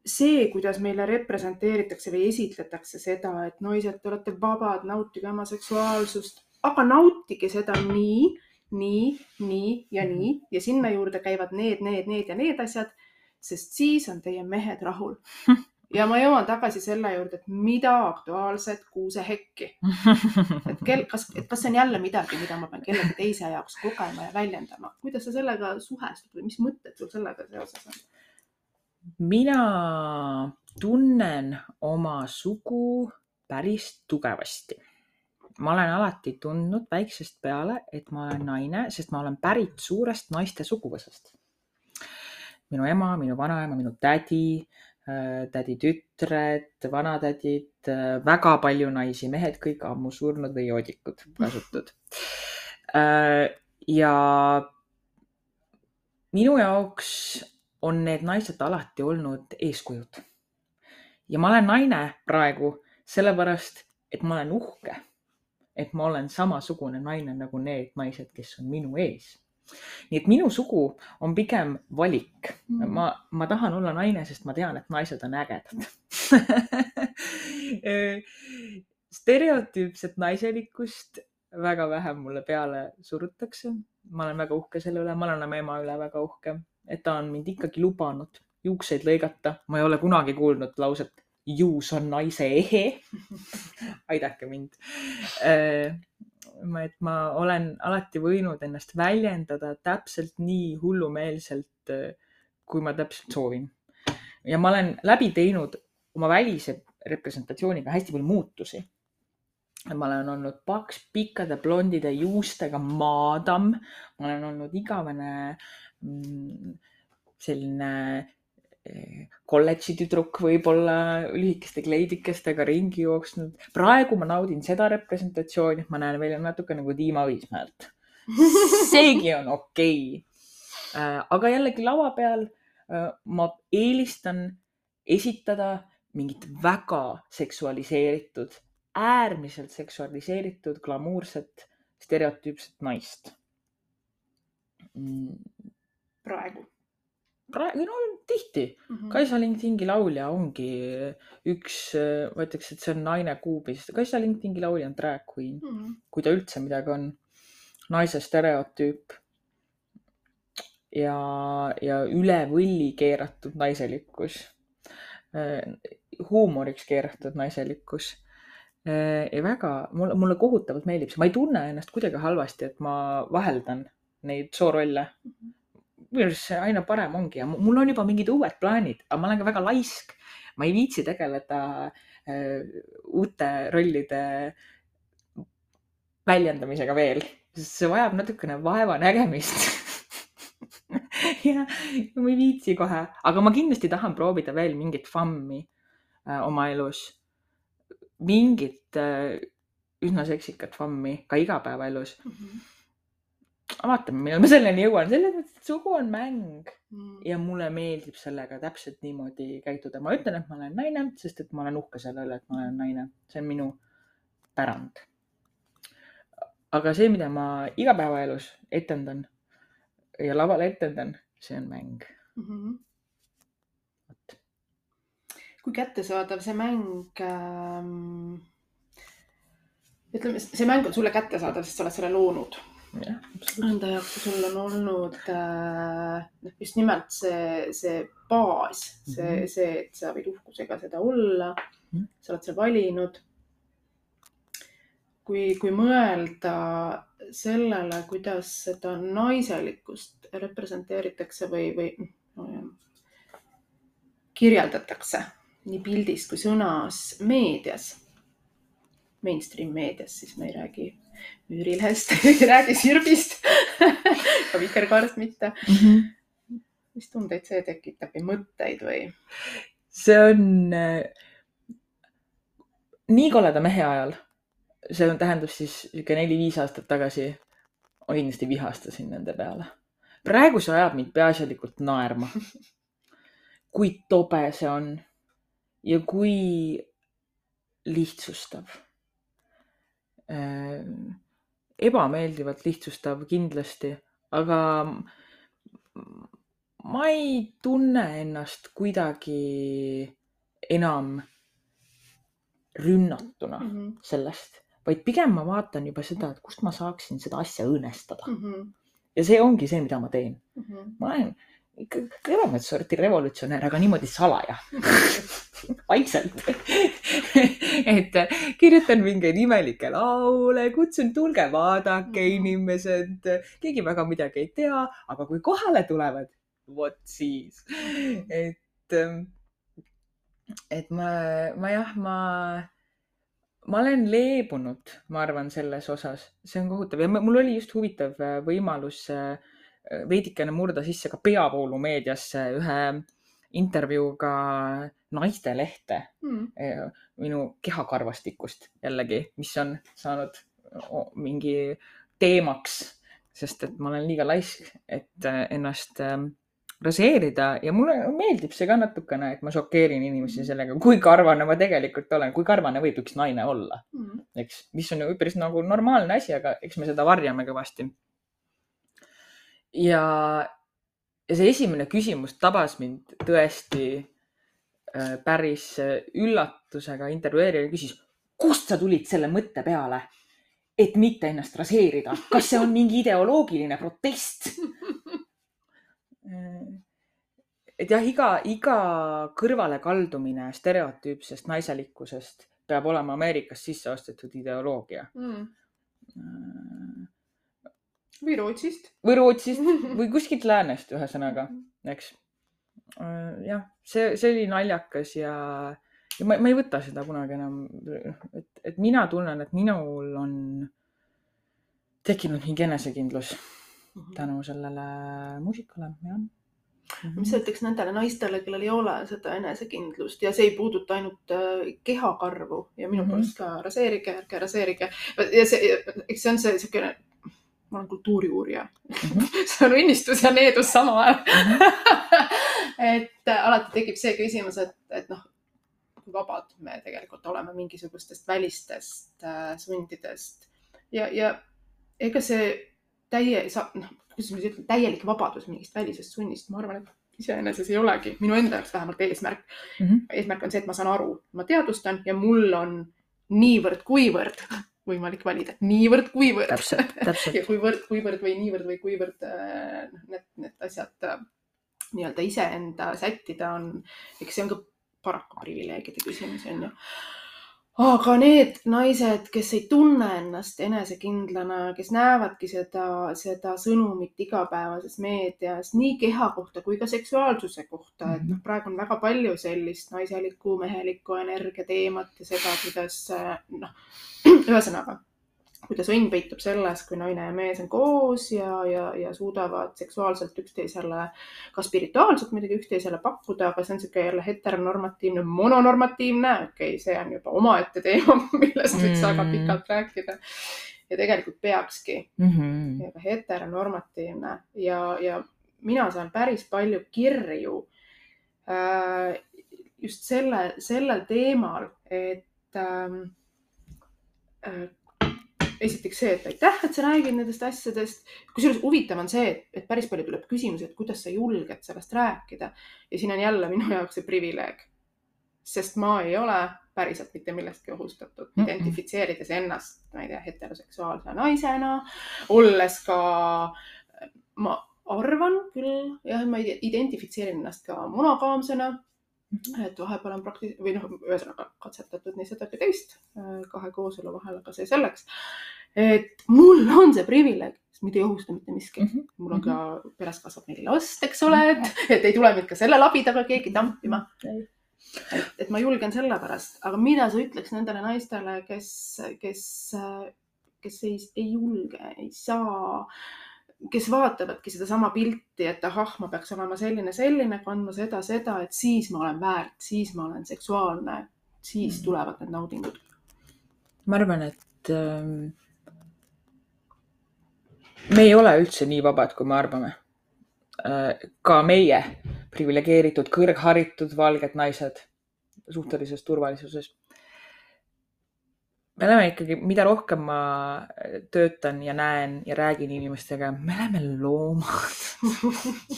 see, kuidas meile representeeritakse või esitletakse seda, et naised, te olete vabad, nautige oma seksuaalsust, aga nautige seda nii, nii, nii ja nii ja sinna juurde käivad need, need, need ja need asjad, sest siis on teie mehed rahul ja ma jõuan tagasi selle juurde, et mida aktuaalset kuusehekki. et kel, kas, et kas see on jälle midagi, mida ma pean kellegi teise jaoks kogema ja väljendama, kuidas sa sellega suhestud või mis mõtted sul sellega seoses on? mina tunnen oma sugu päris tugevasti. ma olen alati tundnud väiksest peale, et ma olen naine, sest ma olen pärit suurest naiste suguvõsast. minu ema, minu vanaema, minu tädi Äh, tädi tütred, vanatädid, äh, väga palju naisi, mehed kõik ammu surnud või joodikud kasutud. Äh, ja minu jaoks on need naised alati olnud eeskujud. ja ma olen naine praegu sellepärast, et ma olen uhke, et ma olen samasugune naine nagu need naised, kes on minu ees nii et minu sugu on pigem valik mm.. ma, ma tahan olla naine, sest ma tean, et naised on ägedad stereotüüpset naiselikkust väga vähe mulle peale surutakse. ma olen väga uhke selle üle, ma olen oma ema üle väga uhke, et ta on mind ikkagi lubanud juukseid lõigata. ma ei ole kunagi kuulnud lauset juus on naise ehe aidake mind et ma olen alati võinud ennast väljendada täpselt nii hullumeelselt, kui ma täpselt soovin. ja ma olen läbi teinud oma välise representatsiooniga hästi palju muutusi. ma olen olnud paks, pikkade blondide juustega maadam, ma olen olnud igavene mm, selline kolledži tüdruk võib-olla lühikeste kleidikestega ringi jooksnud. praegu ma naudin seda representatsiooni, et ma näen välja natuke nagu Dima Õismäelt. seegi on okei okay.. Äh, aga jällegi laua peal äh, ma eelistan esitada mingit väga seksualiseeritud, äärmiselt seksualiseeritud, glamuurset, stereotüüpset naist. Mm. praegu praegu, no tihti mm. -hmm. Kaisa Lingtingi laulja ongi üks, ma ütleks, et see on naine kuubis. Kaisa Lingtingi laulja on drag queen mm, -hmm. kui ta üldse midagi on. naise stereotüüp. ja, ja üle võlli keeratud naiselikkus. huumoriks keeratud naiselikkus ja väga, mulle, mulle kohutavalt meeldib see, ma ei tunne ennast kuidagi halvasti, et ma vaheldan neid soorolle mm. -hmm minu arust see aina parem ongi ja mul on juba mingid uued plaanid, aga ma olen ka väga laisk. ma ei viitsi tegeleda äh, uute rollide väljendamisega veel, sest see vajab natukene vaevanägemist ja ma ei viitsi kohe, aga ma kindlasti tahan proovida veel mingit fammi äh, oma elus. mingit äh, üsna seksikat fammi ka igapäevaelus. Mhm. vaatame, millal ma selleni jõuan, selles mõttes, et sugu on mäng Mm. ja mulle meeldib sellega täpselt niimoodi käituda. ma ütlen, et ma olen naine, sest et ma olen uhke selle üle, et ma olen naine, see on minu pärand. aga see, mida ma igapäevaelus etendan ja laval etendan, see on mäng. Mhm. kui kättesaadav see mäng ähm,, ütleme, see mäng on sulle kättesaadav, sest sa oled selle loonud. Enda jaoks sul on olnud äh, noh, just nimelt see, see baas, see Mhm., see, et sa võid uhkusega seda olla Mhm. sa oled selle valinud. kui, kui mõelda sellele, kuidas seda naiselikkust representeeritakse või, või no, kirjeldatakse nii pildis kui sõnas meedias, mainstream meedias, siis me ei räägi Müürilehest, ei räägi Sirbist, ka Vikerkaarest mitte. mis tundeid see tekitab või mõtteid või? see on äh, nii koleda mehe ajal, see on, tähendab siis sihuke neli-viis aastat tagasi, ma kindlasti vihastasin nende peale. praegu see ajab mind peaasjalikult naerma. kui tobe see on ja kui lihtsustav. Ebameeldivalt lihtsustav kindlasti, aga ma ei tunne ennast kuidagi enam rünnatuna Mhm. sellest, vaid pigem ma vaatan juba seda, et kust ma saaksin seda asja õõnestada Mhm. ja see ongi see, mida ma teen. ma olen ikka kõvemat sorti revolutsionäär, aga niimoodi salaja, vaikselt. Et kirjutan mingeid imelikke laule, kutsun, tulge vaadake, Mhm. inimesed, keegi väga midagi ei tea, aga kui kohale tulevad, vot siis, et, et ma, ma jah, ma, ma olen leebunud, ma arvan, selles osas, see on kohutav ja mul oli just huvitav äh, võimalus äh, veidikene murda sisse ka peavoolumeediasse ühe intervjuuga naistelehte Mhm. eh, minu kehakarvastikust jällegi, mis on saanud mingi teemaks, sest et ma olen liiga laisk, et eh, ennast eh, raseerida ja mulle meeldib see ka natukene, et ma šokeerin inimesi sellega, kui karvane ma tegelikult olen, kui karvane võib üks naine olla, Mhm. eks, mis on ju üpris nagu normaalne asi, aga eks me seda varjame kõvasti. ja, ja see esimene küsimus tabas mind tõesti päris äh, üllatusega. intervjueerija küsis, kust sa tulid selle mõtte peale, et mitte ennast raseerida, kas see on mingi ideoloogiline protest? et jah, iga, iga kõrvalekaldumine stereotüüpsest naiselikkusest peab olema Ameerikas sisse ostetud ideoloogia. Mhm. või Rootsist. või Rootsist või kuskilt läänest, ühesõnaga, eks. jah, see, see oli naljakas ja, ja ma, ma ei võta seda kunagi enam, et, et mina tunnen, et minul on tekkinud mingi enesekindlus tänu sellele muusikale, jah. mis sa ütleks nendele naistele, kellel ei ole seda enesekindlust ja see ei puuduta ainult äh, kehakarvu ja minu Mhm. poolest ka raseerige, ärge raseerige. ja see, eks see on see siukene, ma olen kultuuriuurija Mhm. see on õnnistus ja needus samal ajal. Et äh, alati tekib see küsimus, et, et noh, kui vabad me tegelikult oleme mingisugustest välistest äh, sundidest ja, ja ega see täie, noh, kuidas ma siis ütlen, täielik vabadus mingist välisest sunnist, ma arvan, et iseenesest ei olegi minu enda jaoks vähemalt eesmärk mm. -hmm. eesmärk on see, et ma saan aru, ma teadvustan ja mul on niivõrd-kuivõrd võimalik valida, niivõrd-kuivõrd. täpselt, täpselt ja. kuivõrd, kuivõrd või niivõrd või kuivõrd äh, noh, need, need asjad äh, nii-öelda iseenda sättida on, eks see on ka paraku privileegide küsimus on ju. aga need naised, kes ei tunne ennast enesekindlana, kes näevadki seda, seda sõnumit igapäevases meedias nii keha kohta kui ka seksuaalsuse kohta, et noh, praegu on väga palju sellist naiseliku, meheliku energia teemat ja seda, kuidas noh, ühesõnaga kuidas õnn peitub selles, kui naine ja mees on koos ja, ja, ja suudavad seksuaalselt üksteisele, ka spirituaalselt muidugi üksteisele pakkuda, aga see on niisugune jälle heteronormatiivne, mononormatiivne, okei okay,, see on juba omaette teema, millest võiks mm. väga pikalt rääkida. ja tegelikult peakski mm, -hmm. heteronormatiivne ja, ja mina saan päris palju kirju äh, just selle, sellel teemal, et ähm, äh, esiteks see, et aitäh, et sa räägid nendest asjadest. kusjuures huvitav on see, et, päris palju tuleb küsimusi, et kuidas sa julged sellest rääkida ja siin on jälle minu jaoks see privileeg. sest ma ei ole päriselt mitte millestki ohustatud mm, -mm. identifitseerides ennast, ma ei tea, heteroseksuaalse naisena, olles ka, ma arvan küll, jah, ma identifitseerin ennast ka monogaamsena. Et vahepeal on praktis- või noh, ühesõnaga katsetatud nii seda kui teist äh, kahe kooselu vahel, aga see selleks. et mul on see privileeg, sest mind ei ohusta mitte miski mm. -hmm. mul on ka, mhm. peres kasvab neli last, eks ole, et, mhm. et ei tule mind ka selle labidaga keegi tampima. et, et ma julgen sellepärast, aga mida sa ütleks nendele naistele, kes, kes, kes ei, ei julge, ei saa kes vaatavadki sedasama pilti, et ahah, ma peaks olema selline, selline, kandma seda, seda, et siis ma olen väärt, siis ma olen seksuaalne, siis mm. tulevad need naudingud. ma arvan, et ähm, me ei ole üldse nii vabad, kui me arvame äh,. ka meie priviligeeritud, kõrgharitud valged naised suhtelises turvalisuses me oleme ikkagi, mida rohkem ma töötan ja näen ja räägin inimestega, me oleme loomad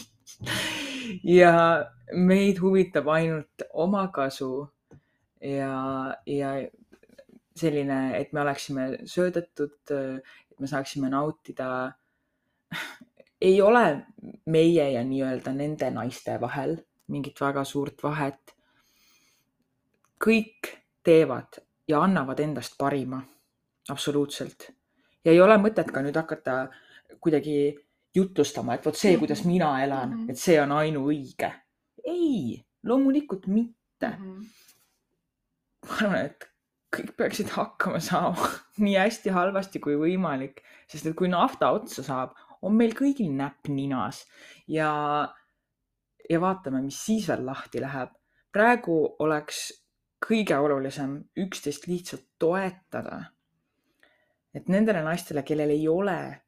ja meid huvitab ainult omakasu ja, ja selline, et me oleksime söödetud, et me saaksime nautida. ei ole meie ja nii-öelda nende naiste vahel mingit väga suurt vahet. kõik teevad ja annavad endast parima. absoluutselt. ja ei ole mõtet ka nüüd hakata kuidagi jutustama, et vot see, kuidas mina elan, mhm. et see on ainuõige. ei, loomulikult mitte. -hmm. ma arvan, et kõik peaksid hakkama saama nii hästi halvasti kui võimalik, sest et kui nafta otsa saab, on meil kõigil näpp ninas ja, ja vaatame, mis siis veel lahti läheb. praegu oleks kõige olulisem üksteist lihtsalt toetada. et nendele naistele, kellel ei ole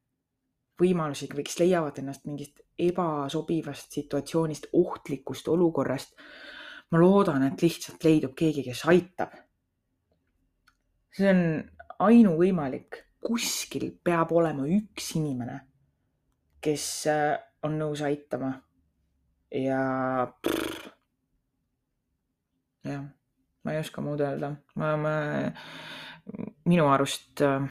võimalusi või kes leiavad ennast mingist ebasobivast situatsioonist, ohtlikust olukorrast. ma loodan, et lihtsalt leidub keegi, kes aitab. see on ainuvõimalik, kuskil peab olema üks inimene, kes äh, on nõus aitama. ja. jah ma ei oska muud öelda, ma, ma, minu arust äh,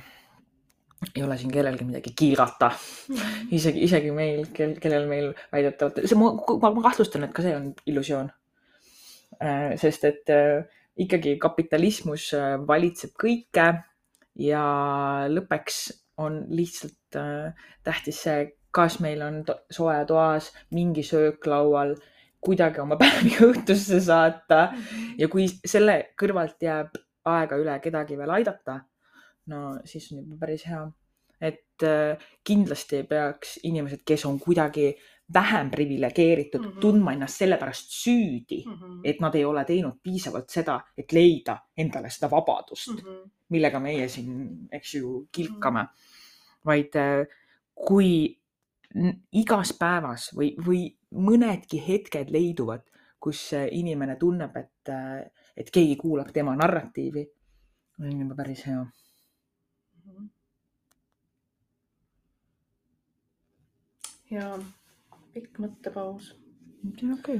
ei ole siin kellelgi midagi kiirata isegi, isegi meil, kel, kellel meil väidetavalt, see, ma, ma kahtlustan, et ka see on illusioon äh,. sest et äh, ikkagi kapitalismus äh, valitseb kõike ja lõppeks on lihtsalt äh, tähtis see, kas meil on soe toas mingi söök laual kuidagi oma päevi õhtusse saata mhm. ja kui selle kõrvalt jääb aega üle kedagi veel aidata, no siis on juba päris hea. et äh, kindlasti ei peaks inimesed, kes on kuidagi vähem priviligeeritud mm, -hmm. tundma ennast sellepärast süüdi mm, -hmm. et nad ei ole teinud piisavalt seda, et leida endale seda vabadust mm, -hmm. millega meie siin, eks ju, kilkame mm. -hmm. vaid äh, kui igas päevas või, või mõnedki hetked leiduvad, kus inimene tunneb, et, et keegi kuulab tema narratiivi. on juba päris hea. ja pikk mõttepaus. okei okay..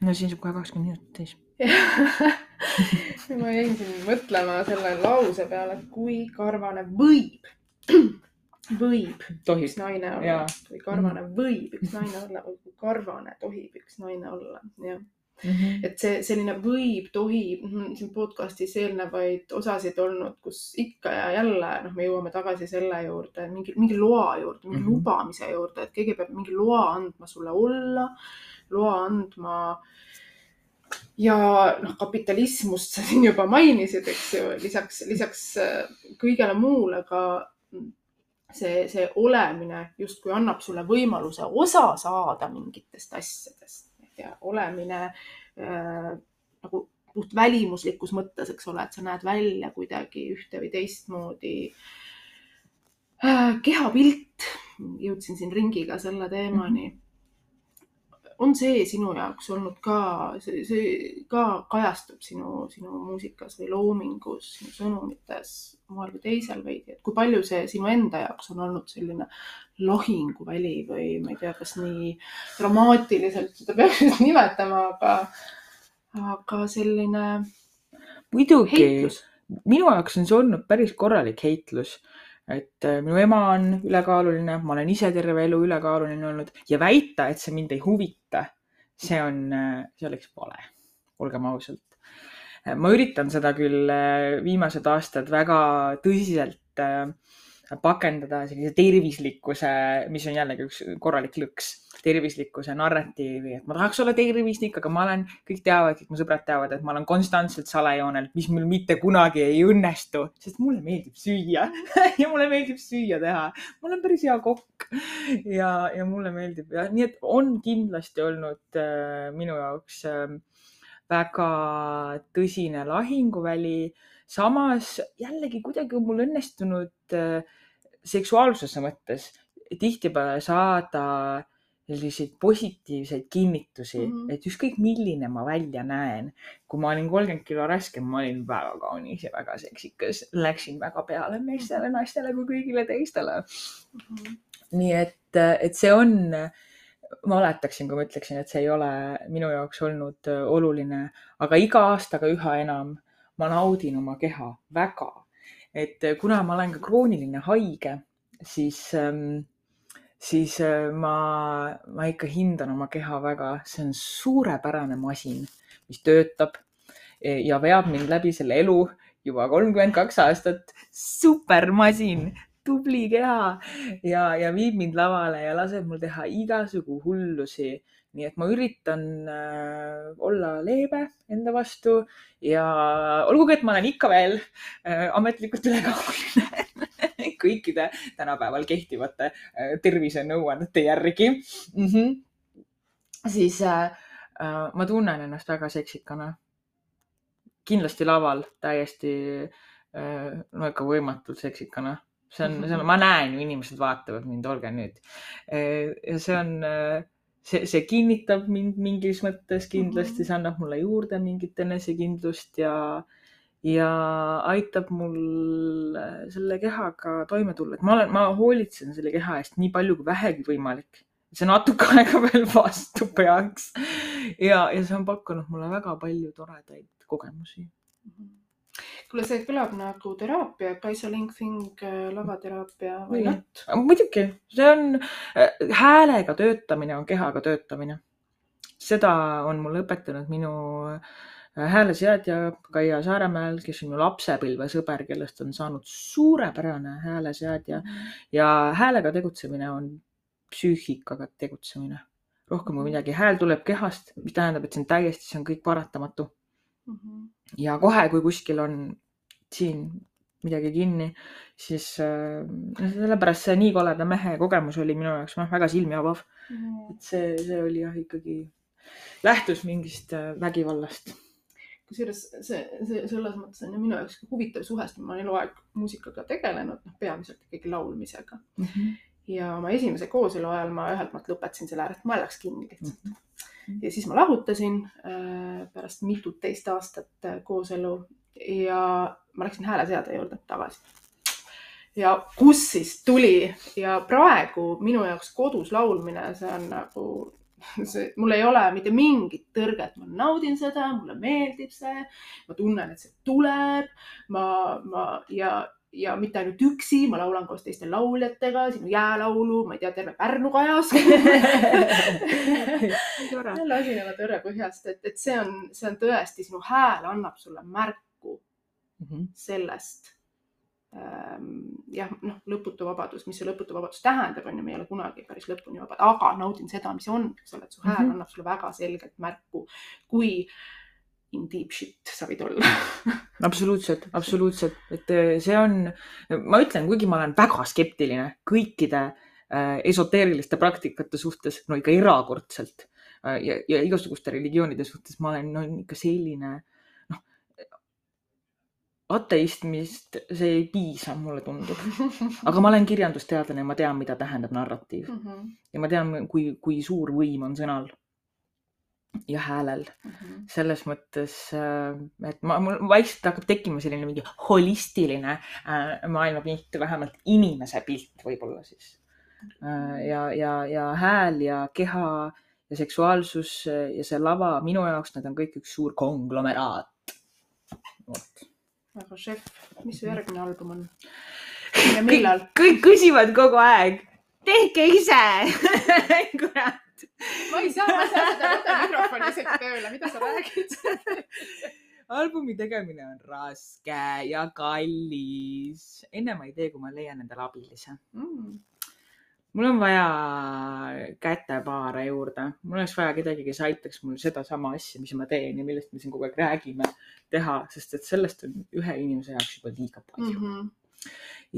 no siis saab kohe kakskümmend minutit täis ma jäin siin mõtlema selle lause peale, et kui karvane võib võib tohib. üks naine olla ja. või karvane võib üks naine olla või karvane tohib üks naine olla, jah. Mm -hmm. et see selline võib, tohib, siin podcast'is eelnevaid osasid olnud, kus ikka ja jälle noh, me jõuame tagasi selle juurde, mingi, mingi loa juurde, mingi mm -hmm. lubamise juurde, et keegi peab mingi loa andma sulle olla, loa andma ja noh, kapitalismust sa siin juba mainisid, eks ju, lisaks, lisaks kõigele muule ka see, see olemine justkui annab sulle võimaluse osa saada mingitest asjadest ja olemine äh, nagu puht välimuslikus mõttes, eks ole, et sa näed välja kuidagi ühte või teistmoodi äh,. kehapilt, jõudsin siin ringiga selle teemani mm. -hmm on see sinu jaoks olnud ka, see, see ka kajastub sinu, sinu muusikas või loomingus, sinu sõnumites moel või teisel veidi, et kui palju see sinu enda jaoks on olnud selline lahinguväli või ma ei tea, kas nii dramaatiliselt seda peaks just nimetama, aga, aga selline. muidugi, minu jaoks on see olnud päris korralik heitlus et äh, minu ema on ülekaaluline, ma olen ise terve elu ülekaaluline olnud ja väita, et see mind ei huvita, see on, äh, see oleks vale, olgem ausalt. Äh, ma üritan seda küll viimased aastad väga tõsiselt pakendada sellise tervislikkuse, mis on jällegi üks korralik lõks, tervislikkuse narratiivi, et ma tahaks olla tervislik, aga ma olen, kõik teavad, kõik mu sõbrad teavad, et ma olen konstantselt salajoonel, mis mul mitte kunagi ei õnnestu, sest mulle meeldib süüa ja mulle meeldib süüa teha. ma olen päris hea kokk ja, ja mulle meeldib ja nii, et on kindlasti olnud äh, minu jaoks äh, väga tõsine lahinguväli samas jällegi kuidagi on mul õnnestunud äh, seksuaalsuse mõttes tihtipeale saada selliseid positiivseid kinnitusi mm, -hmm. et ükskõik milline ma välja näen. kui ma olin kolmkümmend kilo raskem, ma olin väga kaunis ja väga seksikas, läksin väga peale meestele, naistele kui kõigile teistele mm. -hmm. nii et, et see on, ma valetaksin, kui ma ütleksin, et see ei ole minu jaoks olnud oluline, aga iga aastaga üha enam ma naudin oma keha väga. Et äh, kuna ma olen ka krooniline haige, siis, ähm, siis äh, ma, ma ikka hindan oma keha väga, see on suurepärane masin, mis töötab e, ja veab mind läbi selle elu juba kolmkümmend kaks aastat. supermasin, tubli keha ja, ja viib mind lavale ja laseb mul teha igasugu hullusi nii et ma üritan äh, olla leebe enda vastu ja olgugi, et ma olen ikka veel äh, ametlikult ülekaaluline kõikide tänapäeval kehtivate äh, tervisenõuannete järgi mm. -hmm. siis äh, äh, ma tunnen ennast väga seksikana. kindlasti laval täiesti äh, no ikka võimatult seksikana see on, see on, ma näen ju, inimesed vaatavad mind, olge nüüd. See on see, see kinnitab mind mingis mõttes kindlasti, mhm. see annab mulle juurde mingit enesekindlust ja, ja aitab mul selle kehaga toime tulla, et ma olen, ma hoolitsen selle keha eest nii palju kui vähegi võimalik. see natuke aega veel vastu peaks ja, ja see on pakkunud mulle väga palju toredaid kogemusi mm. -hmm kuule, see kõlab nagu teraapia, Kaisa Lingfing äh, lavateraapia või not? muidugi, see on äh, häälega töötamine, on kehaga töötamine. seda on mulle õpetanud minu äh, hääleseadja Kaia Saaremäel, kes on mu lapsepõlvesõber, kellest on saanud suurepärane hääleseadja -hmm. ja häälega tegutsemine on psüühikaga tegutsemine rohkem kui midagi. hääl tuleb kehast, mis tähendab, et see on täiesti, see on kõik paratamatu mm. -hmm. ja kohe, kui kuskil on siin midagi kinni, siis äh, sellepärast see nii koleda mehe kogemus oli minu jaoks noh, väga silmi avav mm. et see, see oli jah, ikkagi lähtus mingist äh, vägivallast kusjuures see, see selles mõttes on ju minu jaoks huvitav suhestumine, ma olen eluaeg muusikaga tegelenud, noh, peamiselt ikkagi laulmisega mm. -hmm. ja oma esimese kooselu ajal ma ühelt poolt lõpetasin selle ära, et ma elaks kinni lihtsalt mm. -hmm ja siis ma lahutasin äh, pärast mitut-teist aastat äh, kooselu ja ma läksin hääleseade juurde tagasi. ja kus siis tuli? Ja praegu minu jaoks kodus laulmine, see on nagu see, mul ei ole mitte mingit tõrget, ma naudin seda, mulle meeldib see, ma tunnen, et see tuleb, ma, ma ja ja mitte ainult üksi, ma laulan koos teiste lauljatega, sinu jäälaulu, ma ei tea, terve Pärnu kajas jälle asi nagu Tõre põhjast, et, et see on, see on tõesti, sinu hääl annab sulle märku mm -hmm. sellest ähm,. jah, noh, lõputu vabadus, mis see lõputu vabadus tähendab, on ju, me ei ole kunagi päris lõpuni vabad, aga naudin seda, mis on, eks ole, et su hääl mm -hmm. annab sulle väga selgelt märku, kui in deep shit sa võid olla absoluutselt, absoluutselt, et eh, see on, ma ütlen, kuigi ma olen väga skeptiline kõikide äh, esoteeriliste praktikate suhtes, no ikka erakordselt äh, ja, ja igasuguste religioonide suhtes ma olen no, ikka selline noh, ateismist see ei piisa, mulle tundub. aga ma olen kirjandusteadlane ja ma tean, mida tähendab narratiiv mm. -hmm. ja ma tean, kui, kui suur võim on sõnal ja häälel Mm -hmm. selles mõttes, et ma, mul vaikselt hakkab tekkima selline mingi holistiline äh, maailmapilt, vähemalt inimese pilt võib-olla siis. Äh, ja, ja, ja hääl ja keha ja seksuaalsus ja see lava minu jaoks, need on kõik üks suur konglomeraat. vot. aga šef, mis su järgmine album on? ja millal? kõik küsivad kogu aeg, tehke ise kurat ma ei saa, ma ei saa seda võtta mikrofoni isegi tööle, mida sa räägid albumi tegemine on raske ja kallis. enne ma ei tee, kui ma leian endale abilise mm.? mul on vaja kätepaare juurde, mul oleks vaja kedagi, kes aitaks mul sedasama asja, mis ma teen ja millest me siin kogu aeg räägime, teha, sest et sellest on ühe inimese jaoks juba liiga palju Mm -hmm.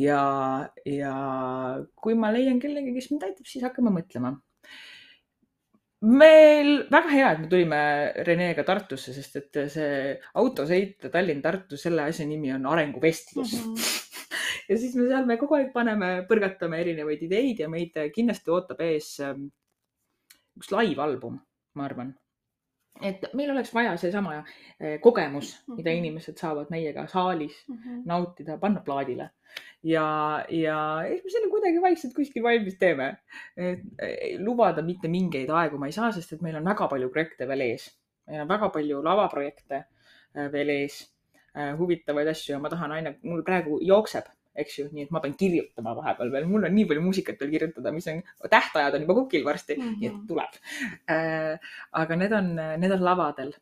ja, ja kui ma leian kellegi, kes mind aitab, siis hakkame mõtlema. Meil väga hea, et me tulime Renega Tartusse, sest et see autosõit Tallinn-Tartu, selle asja nimi on arenguvestlus mm. -hmm. ja siis me seal me kogu aeg paneme, põrgatame erinevaid ideid ja meid kindlasti ootab ees ähm, üks live-album, ma arvan. et meil oleks vaja seesama äh, kogemus, mida Mhm. inimesed saavad meiega saalis Mm -hmm. nautida, panna plaadile ja, ja eks me selle kuidagi vaikselt kuskil valmis teeme. lubada mitte mingeid aegu ma ei saa, sest et meil on väga palju projekte veel ees. meil on väga palju lavaprojekte äh, veel ees, huvitavaid asju ja ma tahan aina, mul praegu jookseb, eks ju, nii et ma pean kirjutama vahepeal veel, mul on nii palju muusikat veel kirjutada, mis on, tähtajad on juba kukil varsti mm, -hmm. nii et Mhm. tuleb. aga need on, need on lavadel.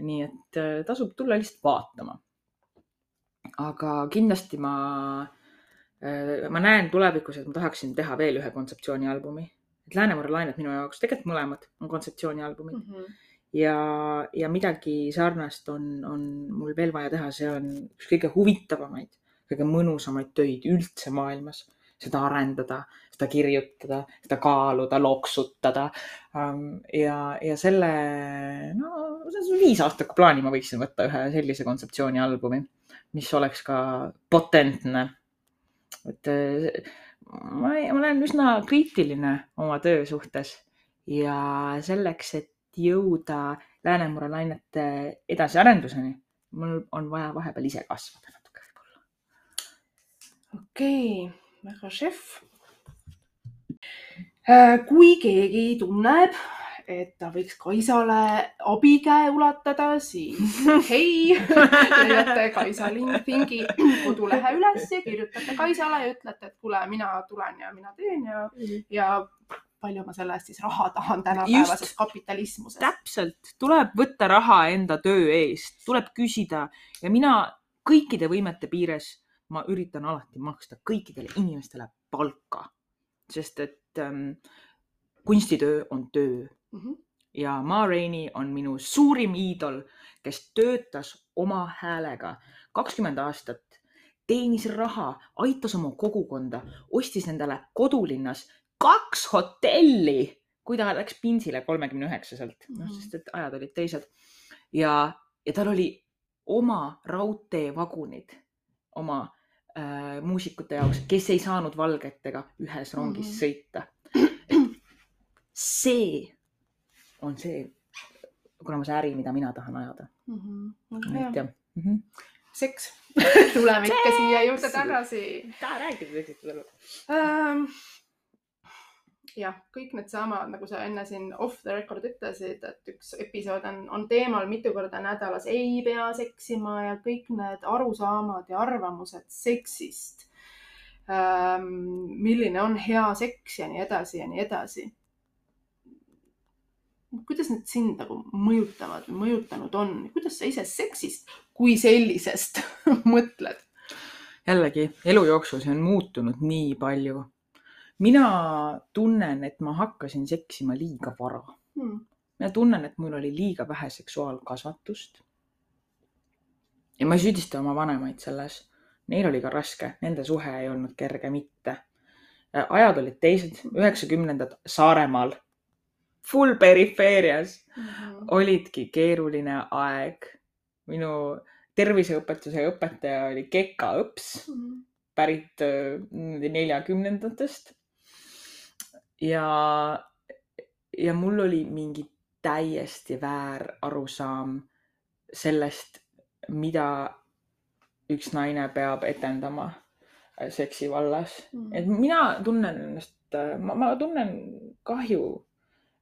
nii et äh, tasub tulla lihtsalt vaatama aga kindlasti ma, ma näen tulevikus, et ma tahaksin teha veel ühe kontseptsioonialbumi. et Läänemere lained minu jaoks, tegelikult mõlemad on kontseptsioonialbumid Mm -hmm. ja, ja midagi sarnast on, on mul veel vaja teha, see on üks kõige huvitavamaid, kõige mõnusamaid töid üldse maailmas. seda arendada, seda kirjutada, seda kaaluda, loksutada. ja, ja selle, no viis aastaku plaani ma võiksin võtta ühe sellise kontseptsioonialbumi mis oleks ka potentne. Et eh, ma, ma olen üsna kriitiline oma töö suhtes ja selleks, et jõuda Läänemere lainete edasiarenduseni, mul on vaja vahepeal ise kasvada natuke võib-olla. okei okay,, väga šef. kui keegi tunneb, et ta võiks Kaisale abikäe ulatada, siis hei, leiate Kaisa Lindfingi kodulehe üles ja kirjutate Kaisale ja ütlete, et kuule, mina tulen ja mina teen ja, ja palju ma selle eest siis raha tahan tänapäevases kapitalismuses. täpselt, tuleb võtta raha enda töö eest, tuleb küsida. Ja mina kõikide võimete piires, ma üritan alati maksta kõikidele inimestele palka, sest et ähm, kunstitöö on töö mm. -hmm. ja Ma Rainey on minu suurim iidol, kes töötas oma häälega kakskümmend aastat, teenis raha, aitas oma kogukonda, ostis endale kodulinnas kaks hotelli, kui ta läks Pinsile kolmekümne üheksaselt, noh, Mhm. sest et ajad olid teised. ja, ja tal oli oma raudteevagunid oma äh, muusikute jaoks, kes ei saanud valgetega ühes rongis Mhm. sõita. see on see, kurat, see äri, mida mina tahan ajada. Mm -hmm. nii et jah mm -hmm. seks tuleme ikka siia juurde tagasi. taha rääkida seksist veel ähm, jah, kõik needsamad, nagu sa enne siin off the record ütlesid, et üks episood on, on teemal mitu korda nädalas ei pea seksima ja kõik need arusaamad ja arvamused seksist ähm,. milline on hea seks ja nii edasi ja nii edasi. Kuidas need sind nagu mõjutavad või mõjutanud on, kuidas sa ise seksist kui sellisest mõtled? jällegi elu jooksul see on muutunud nii palju. mina tunnen, et ma hakkasin seksima liiga vara. Hmm. mina tunnen, et mul oli liiga vähe seksuaalkasvatust. ja ma ei süüdista oma vanemaid selles. Neil oli ka raske, nende suhe ei olnud kerge mitte. ajad olid teised, üheksakümnendad Saaremaal, full perifeerias mm -hmm. olidki keeruline aeg. minu terviseõpetuse õpetaja oli Keka Õps, Mm -hmm. pärit äh, neljakümnendatest. ja, ja mul oli mingi täiesti väär arusaam sellest, mida üks naine peab etendama äh, seksi vallas. Mhm. et mina tunnen ennast, ma, ma tunnen kahju,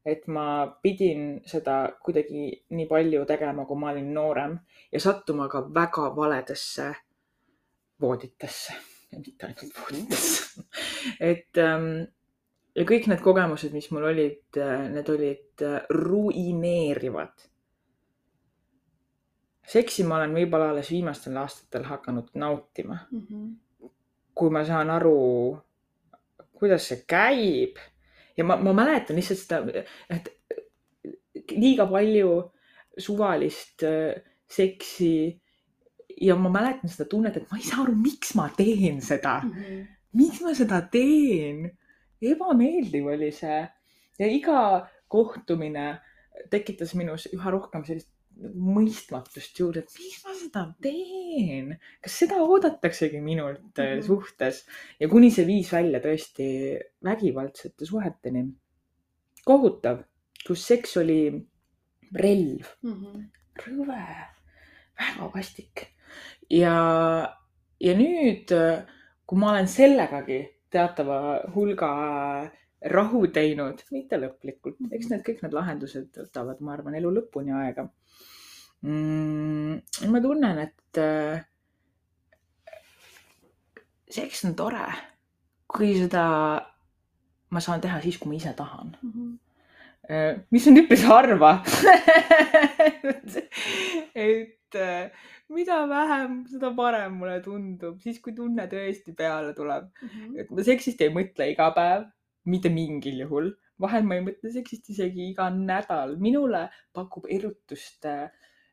et ma pidin seda kuidagi nii palju tegema, kui ma olin noorem ja sattuma ka väga valedesse vooditesse mitte ainult vooditesse. et ähm, ja kõik need kogemused, mis mul olid, need olid äh, ruineerivad. seksi ma olen võib-olla alles viimastel aastatel hakanud nautima Mm -hmm. kui ma saan aru, kuidas see käib ja ma, ma mäletan lihtsalt seda, et liiga palju suvalist äh, seksi ja ma mäletan seda tunnet, et ma ei saa aru, miks ma teen seda, Mm -hmm. miks ma seda teen. ebameeldiv oli see ja iga kohtumine tekitas minus üha rohkem sellist mõistmatust juurde, et miks ma seda teen, kas seda oodataksegi minult mm Mhm. -hmm. suhtes ja kuni see viis välja tõesti vägivaldsete suheteni. kohutav, kus seks oli relv, Mm -hmm. rõve, väga vastik ja, ja nüüd, kui ma olen sellegagi teatava hulga rahu teinud, mitte lõplikult, eks need kõik need lahendused võtavad, ma arvan, elu lõpuni aega mm,. ma tunnen, et äh, seks on tore, kui seda ma saan teha siis, kui ma ise tahan Mm -hmm. Mis on üpris harva et äh, mida vähem, seda parem mulle tundub, siis kui tunne tõesti peale tuleb. et ma seksist ei mõtle iga päev, mitte mingil juhul. vahel ma ei mõtle seksist isegi iga nädal. minule pakub erutust äh,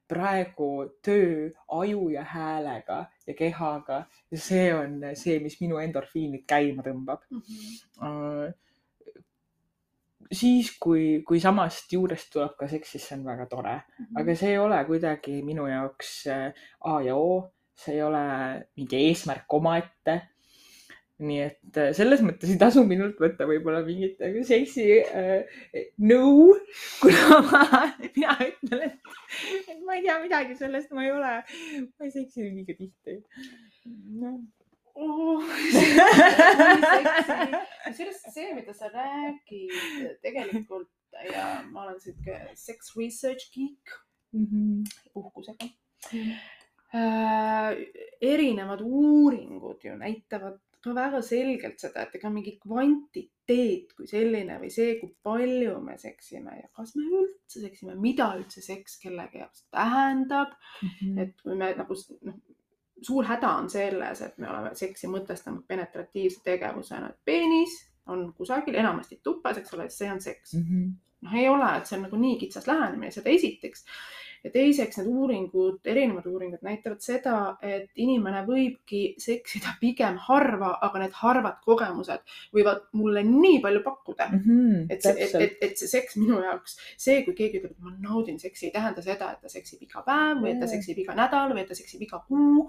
praegu töö aju ja häälega ja kehaga ja see on see, mis minu endorfiinid käima tõmbab Mm -hmm. Äh, siis, kui, kui samast juurest tuleb ka seks, siis see on väga tore, aga see ei ole kuidagi minu jaoks äh, A ja O, see ei ole mingi eesmärk omaette. nii et äh, selles mõttes ei tasu minult võtta võib-olla mingit seksi äh, nõu, kuna ma, mina ütlen, et ma ei tea midagi sellest, ma ei ole, ma ei seksi liiga tihti no. oh, sellest see, mida sa räägid tegelikult ja ma olen sihuke sex research geek mm. -hmm. uhkusega äh,. erinevad uuringud ju näitavad ka väga selgelt seda, et ega mingi kvantiteet kui selline või see, kui palju me seksime ja kas me üldse seksime, mida üldse seks kellegi jaoks tähendab Mm -hmm. et kui me nagu noh, suur häda on selles, et me oleme seksi mõtestanud penetratiivse tegevusena, et peenis on kusagil enamasti tupas, eks ole, see on seks. Mm -hmm. noh, ei ole, et see on nagu nii kitsas lähenemine, seda esiteks. Ja teiseks need uuringud, erinevad uuringud näitavad seda, et inimene võibki seksida pigem harva, aga need harvad kogemused võivad mulle nii palju pakkuda mm. -hmm. et see, et, et, et see seks minu jaoks, see, kui keegi ütleb, et ma naudin seksi, ei tähenda seda, et ta seksib iga päev või et ta seksib iga nädal või et ta seksib iga kuu.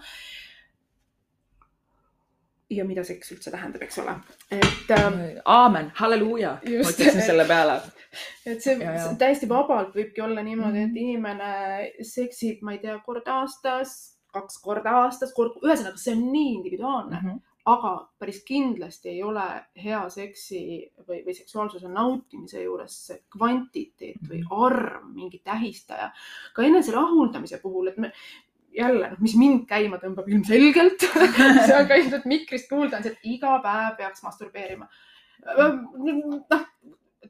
Ja mida seks üldse tähendab, eks ole, et ähm, aamen, halleluuja, ma ütleksin selle peale. et see, Ja, see täiesti vabalt võibki olla niimoodi, et Mhm. inimene seksib, ma ei tea, kord aastas, kaks korda aastas, kord, ühesõnaga, see on nii individuaalne mm, -hmm. aga päris kindlasti ei ole hea seksi või, või seksuaalsuse nautimise juures see kvantiteet või arv mingi tähistaja. ka enese rahuldamise puhul, et me jälle, noh, mis mind käima tõmbab ilmselgelt see on ka ilmselt mikrist kuulda, on see, et iga päev peaks masturbeerima. noh,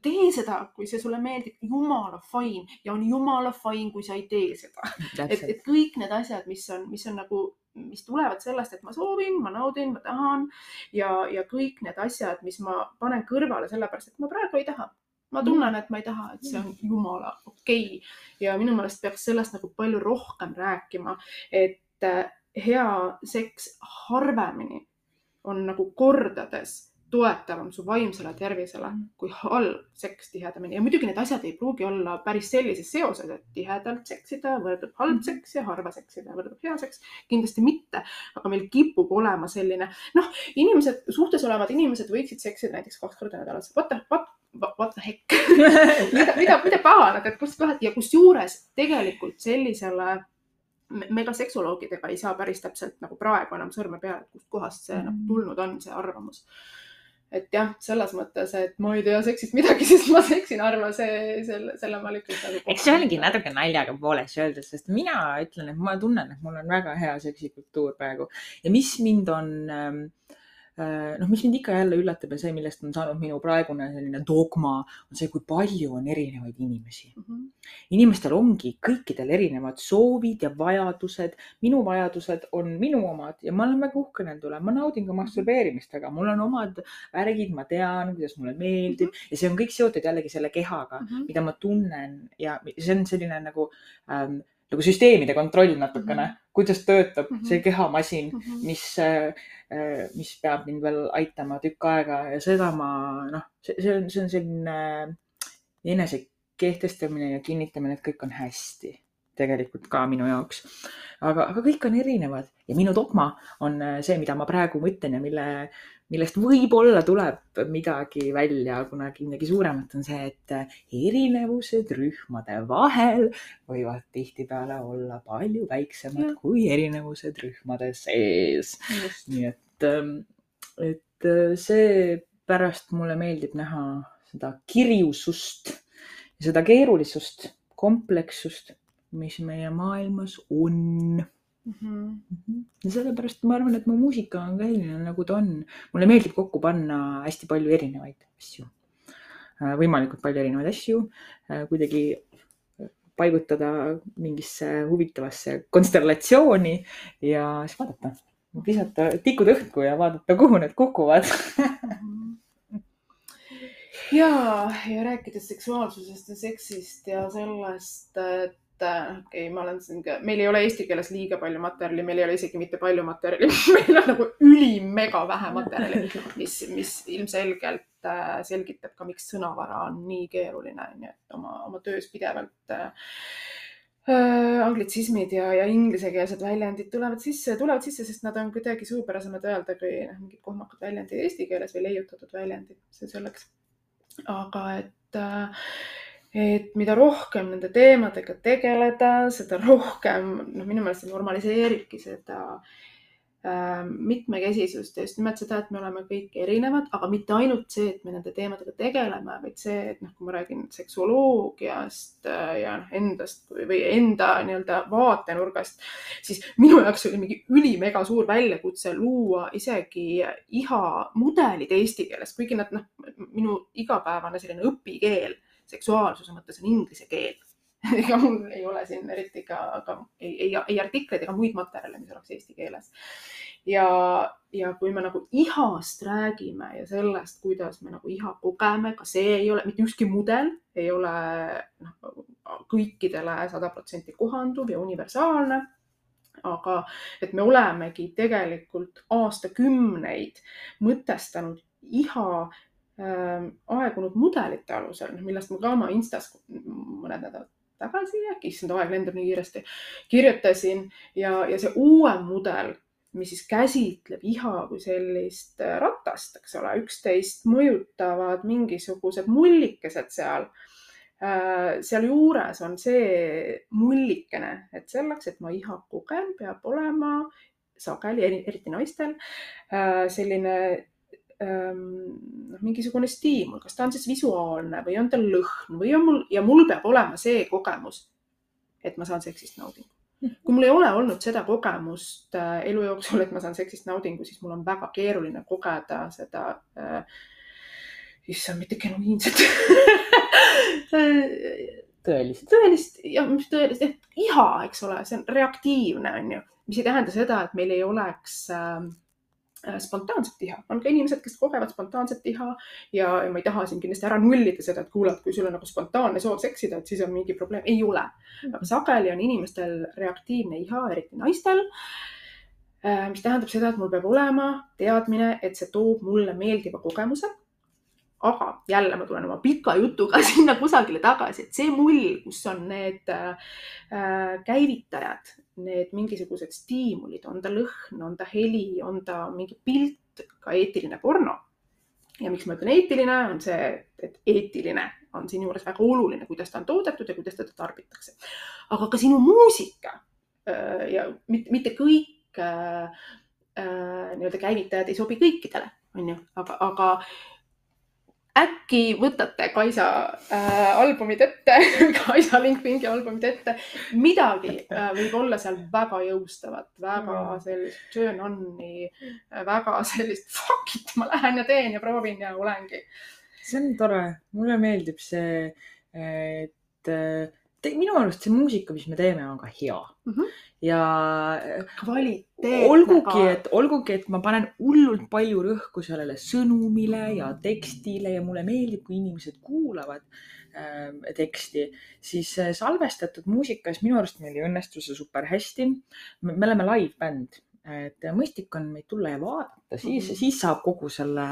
tee seda, kui see sulle meeldib, jumala fine ja on jumala fine, kui sa ei tee seda. et, et kõik need asjad, mis on, mis on nagu, mis tulevad sellest, et ma soovin, ma naudin, ma tahan ja, ja kõik need asjad, mis ma panen kõrvale sellepärast, et ma praegu ei taha. Ma tunnen, et ma ei taha, et see on jumala okei okay. ja minu meelest peaks sellest nagu palju rohkem rääkima, et äh, hea seks harvemini on nagu kordades toetavam su vaimsele tervisele kui halb seks tihedamini ja muidugi need asjad ei pruugi olla päris sellises seoses, et tihedalt seksida võrdub halb seks ja harva seksida võrdub hea seks. kindlasti mitte, aga meil kipub olema selline, noh, inimesed, suhtes olevad inimesed võiksid seksida näiteks kaks korda nädalas. What the, what, what the heck? Mida, mida, mida pahanat, et kust kohast ja kusjuures tegelikult sellisele me ka seksoloogidega ei saa päris täpselt nagu praegu enam sõrme peale, et kustkohast see mm nagu tulnud on, see arvamus. Et jah, selles mõttes, et ma ei tea seksist midagi, siis ma seksin harva, see, selle, selle ma lükkan nagu. eks see oligi natuke naljaga pooleks öeldud, sest mina ütlen, et ma tunnen, et mul on väga hea seksikultuur praegu. Ja mis mind on Äh, noh, mis mind ikka jälle üllatab ja see, millest on saanud minu praegune selline dogma, on see, kui palju on erinevaid inimesi mm. -hmm. inimestel ongi kõikidel erinevad soovid ja vajadused. minu vajadused on minu omad ja ma olen väga uhke nende üle, ma naudin ka masturbeerimist, aga mul on omad värgid, ma tean, kuidas mulle meeldib mm -hmm. ja see on kõik seotud jällegi selle kehaga mm, -hmm. mida ma tunnen ja see on selline nagu ähm, nagu süsteemide kontroll natukene mm, -hmm. kuidas töötab mm -hmm. see kehamasin mm, -hmm. mis, äh, mis peab mind veel aitama tükk aega ja seda ma noh, see, on, see on selline enese kehtestamine ja kinnitamine, et kõik on hästi tegelikult ka minu jaoks. aga, aga kõik on erinevad ja minu dogma on äh, see, mida ma praegu mõtlen ja mille millest võib-olla tuleb midagi välja kunagi midagi suuremat, on see, et erinevused rühmade vahel võivad tihtipeale olla palju väiksemad ja. kui erinevused rühmade sees. nii et, ähm, et äh, seepärast mulle meeldib näha seda kirjusust ja seda keerulisust, komplekssust, mis meie maailmas on mm. -hmm. ja sellepärast ma arvan, et mu muusika on ka selline, nagu ta on. mulle meeldib kokku panna hästi palju erinevaid asju, äh, võimalikult palju erinevaid asju, äh, kuidagi paigutada mingisse huvitavasse konstellatsiooni ja siis vaadata, visata tikud õhku ja vaadata, kuhu need kukuvad ja, ja rääkides seksuaalsusest ja seksist ja sellest, et et äh, okei okay,, ma olen siin meil ei ole eesti keeles liiga palju materjali, meil ei ole isegi mitte palju materjali meil on nagu ülimega vähe materjali, mis, mis ilmselgelt äh, selgitab ka, miks sõnavara on nii keeruline, onju, et oma, oma töös pidevalt äh, äh, anglitsismid ja, ja inglisekeelsed väljendid tulevad sisse, tulevad sisse, sest nad on kuidagi suupärasemad öelda kui noh, mingid kohmakad väljendid eesti keeles või leiutatud väljendid, see selleks. aga et äh, et mida rohkem nende teemadega tegeleda, seda rohkem, noh, minu meelest see normaliseeribki seda äh, mitmekesisust ja just nimelt seda, et me oleme kõik erinevad, aga mitte ainult see, et me nende teemadega tegeleme, vaid see, et noh, kui ma räägin seksuoloogiast äh, ja endast või, või enda nii-öelda vaatenurgast, siis minu jaoks oli mingi ülimega suur väljakutse luua isegi iha mudelid eesti keeles, kuigi nad noh, minu igapäevane selline õpikeel seksuaalsuse mõttes on inglise keel ega mul ei ole siin eriti ka, ka ei, ei, ei artikleid ega muid materjale, mis oleks eesti keeles. ja, ja kui me nagu ihast räägime ja sellest, kuidas me nagu iha kogeme, ka see ei ole mitte ükski mudel ei ole noh, kõikidele sada protsenti kohanduv ja universaalne aga et me olemegi tegelikult aastakümneid mõtestanud iha aegunud mudelite alusel, noh, millest ma ka oma Instas mõned nädalad tagasi, äkki issand, aeg lendab nii kiiresti, kirjutasin ja, ja see uuem mudel, mis siis käsitleb iha kui sellist äh, ratast, eks ole, üksteist mõjutavad mingisugused mullikesed seal äh, sealjuures on see mullikene, et selleks, et ma iha kogen, peab olema sageli, eriti naistel, äh, selline noh, mingisugune stiimul, kas ta on siis visuaalne või on ta lõhn või on mul ja mul peab olema see kogemus, et ma saan seksist naudingu. kui mul ei ole olnud seda kogemust äh, elu jooksul, et ma saan seksist naudingu, siis mul on väga keeruline kogeda seda äh,, issand, mitte genuiinset tõelist. tõelist ja mis tõelist, et iha, eks ole, see on reaktiivne, on ju, mis ei tähenda seda, et meil ei oleks äh, äh, spontaanset iha, on ka inimesed, kes kogevad spontaanset iha ja, ma ei taha siin kindlasti ära nullida seda, et kuule, et kui sul on nagu spontaanne soov seksida, et siis on mingi probleem, ei ole. aga sageli on inimestel reaktiivne iha, eriti naistel Äh, mis tähendab seda, et mul peab olema teadmine, et see toob mulle meeldiva kogemuse. Aga jälle ma tulen oma pika jutuga sinna kusagile tagasi, et see mull, kus on need äh, käivitajad, need mingisugused stiimulid, on ta lõhn, on ta heli, on ta mingi pilt, ka eetiline porno. ja miks ma ütlen eetiline, on see, et eetiline on siinjuures väga oluline, kuidas ta on toodetud ja kuidas teda tarbitakse. aga ka sinu muusika äh, ja mitte, mitte kõik äh, äh, nii-öelda käivitajad ei sobi kõikidele, on ju, aga, aga äkki võtate Kaisa äh, albumid ette Kaisa Linkpingi albumid ette, midagi äh, võib olla seal väga jõustavat, väga mm. sellist turn on'i, väga sellist fuck it, ma lähen ja teen ja proovin ja olengi. see on tore, mulle meeldib see, et te, minu arust see muusika, mis me teeme, on ka hea mm. -hmm. ja kvaliteetne olgugi, et olgugi, et ma panen hullult palju rõhku sellele sõnumile ja tekstile ja mulle meeldib, kui inimesed kuulavad äh, teksti, siis äh, salvestatud muusikas minu arust meil ei õnnestu see super hästi. me oleme live-bänd, et mõistlik on meid tulla ja vaadata, siis mm, -hmm. siis saab kogu selle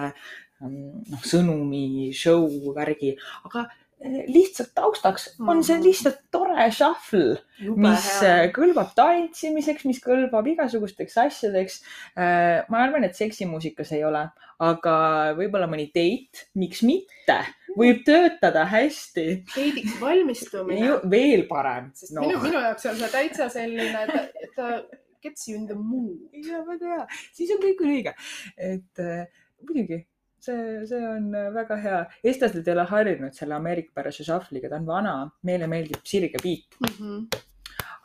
ähm, noh, sõnumi, show värgi, aga lihtsalt taustaks on see mhm. lihtsalt tore shuffle, mis hea. Äh, kõlbab tantsimiseks, mis kõlbab igasugusteks asjadeks. Äh, ma arvan, et seksimuusikas ei ole, aga võib-olla mõni date, miks mitte, võib töötada hästi. Date'iks valmistumine. veel parem. sest no. minu, minu jaoks on see täitsa selline, et ta gets you in the mood. ja väga hea, siis on kõik õige, et muidugi see, see on äh, väga hea. eestlased ei ole harjunud selle ameerikapärase šahvliga, ta on vana, meile meeldib sirge beat mm. -hmm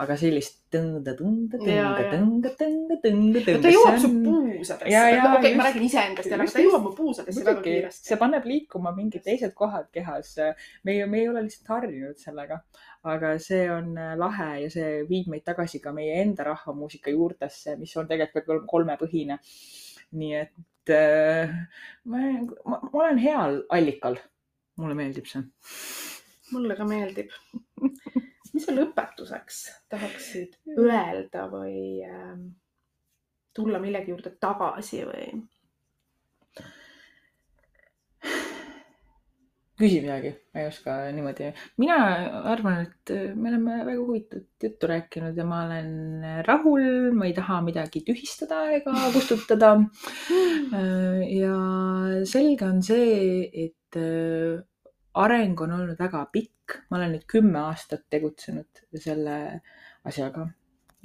aga sellist tõnga, tõnga, tõnga, tõnga, tõnga, tõnga, tõnga. ta jõuab su puusadesse. okei okay,, ma räägin iseendast jälle, aga ta jõuab mu puusadesse väga kiiresti. see paneb liikuma mingid teised kohad kehas. me ei, me ei ole lihtsalt harjunud sellega, aga see on äh, lahe ja see viib meid tagasi ka meie enda rahvamuusika juurtesse, mis on tegelikult kolmepõhine. nii et et äh, ma, ma, ma olen heal allikal. mulle meeldib see. mulle ka meeldib mis sa lõpetuseks tahaksid öelda või äh, tulla millegi juurde tagasi või? Küsi midagi, ma ei oska niimoodi. mina arvan, et me oleme väga huvitavat juttu rääkinud ja ma olen rahul, ma ei taha midagi tühistada ega kustutada. ja selge on see, et areng on olnud väga pikk, ma olen nüüd kümme aastat tegutsenud selle asjaga.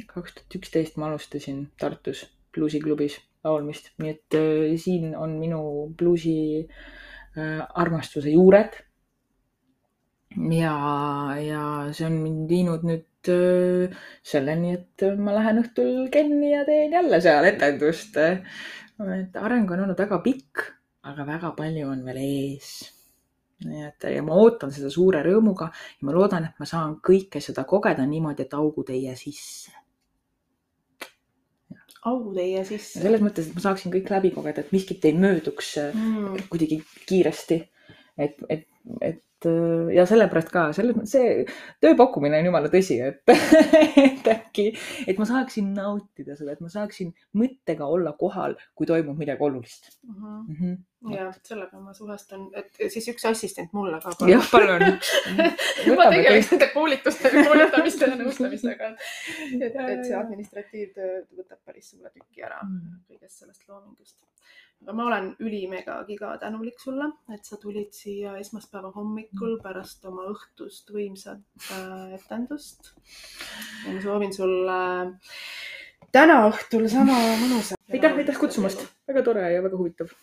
kaks tuhat üksteist ma alustasin Tartus bluusiklubis laulmist, nii et siin on minu bluusi äh, Äh, armastuse juured. ja, ja see on mind viinud nüüd äh, selleni, et ma lähen õhtul kenni ja teen jälle seal etendust. et areng on olnud väga pikk, aga väga palju on veel ees nii et ja ma ootan seda suure rõõmuga ja ma loodan, et ma saan kõike seda kogeda niimoodi, et augud ei jää sisse auguteie sisse. selles mõttes, et ma saaksin kõik läbi kogeda, et miskit ei mööduks mm. kuidagi kiiresti. et, et, et ja sellepärast ka, selles mõttes see töö pakkumine on jumala tõsi, et, et äkki, et ma saaksin nautida seda, et ma saaksin mõttega olla kohal, kui toimub midagi olulist mm. -hmm. Mm -hmm ja sellega ma suhestun, et siis üks assistent mulle ka. jah, palun ma tegeleks nende koolituste, koolitamiste ja nõustamistega. et, et see administratiivtöö võtab päris suure tüki ära mm. kõigest sellest loomingust. aga ma olen ülimega giga tänulik sulle, et sa tulid siia esmaspäeva hommikul mm. pärast oma õhtust võimsat äh, etendust. ma soovin sulle täna õhtul sama mõnusat. aitäh, aitäh kutsumast, väga tore ja väga huvitav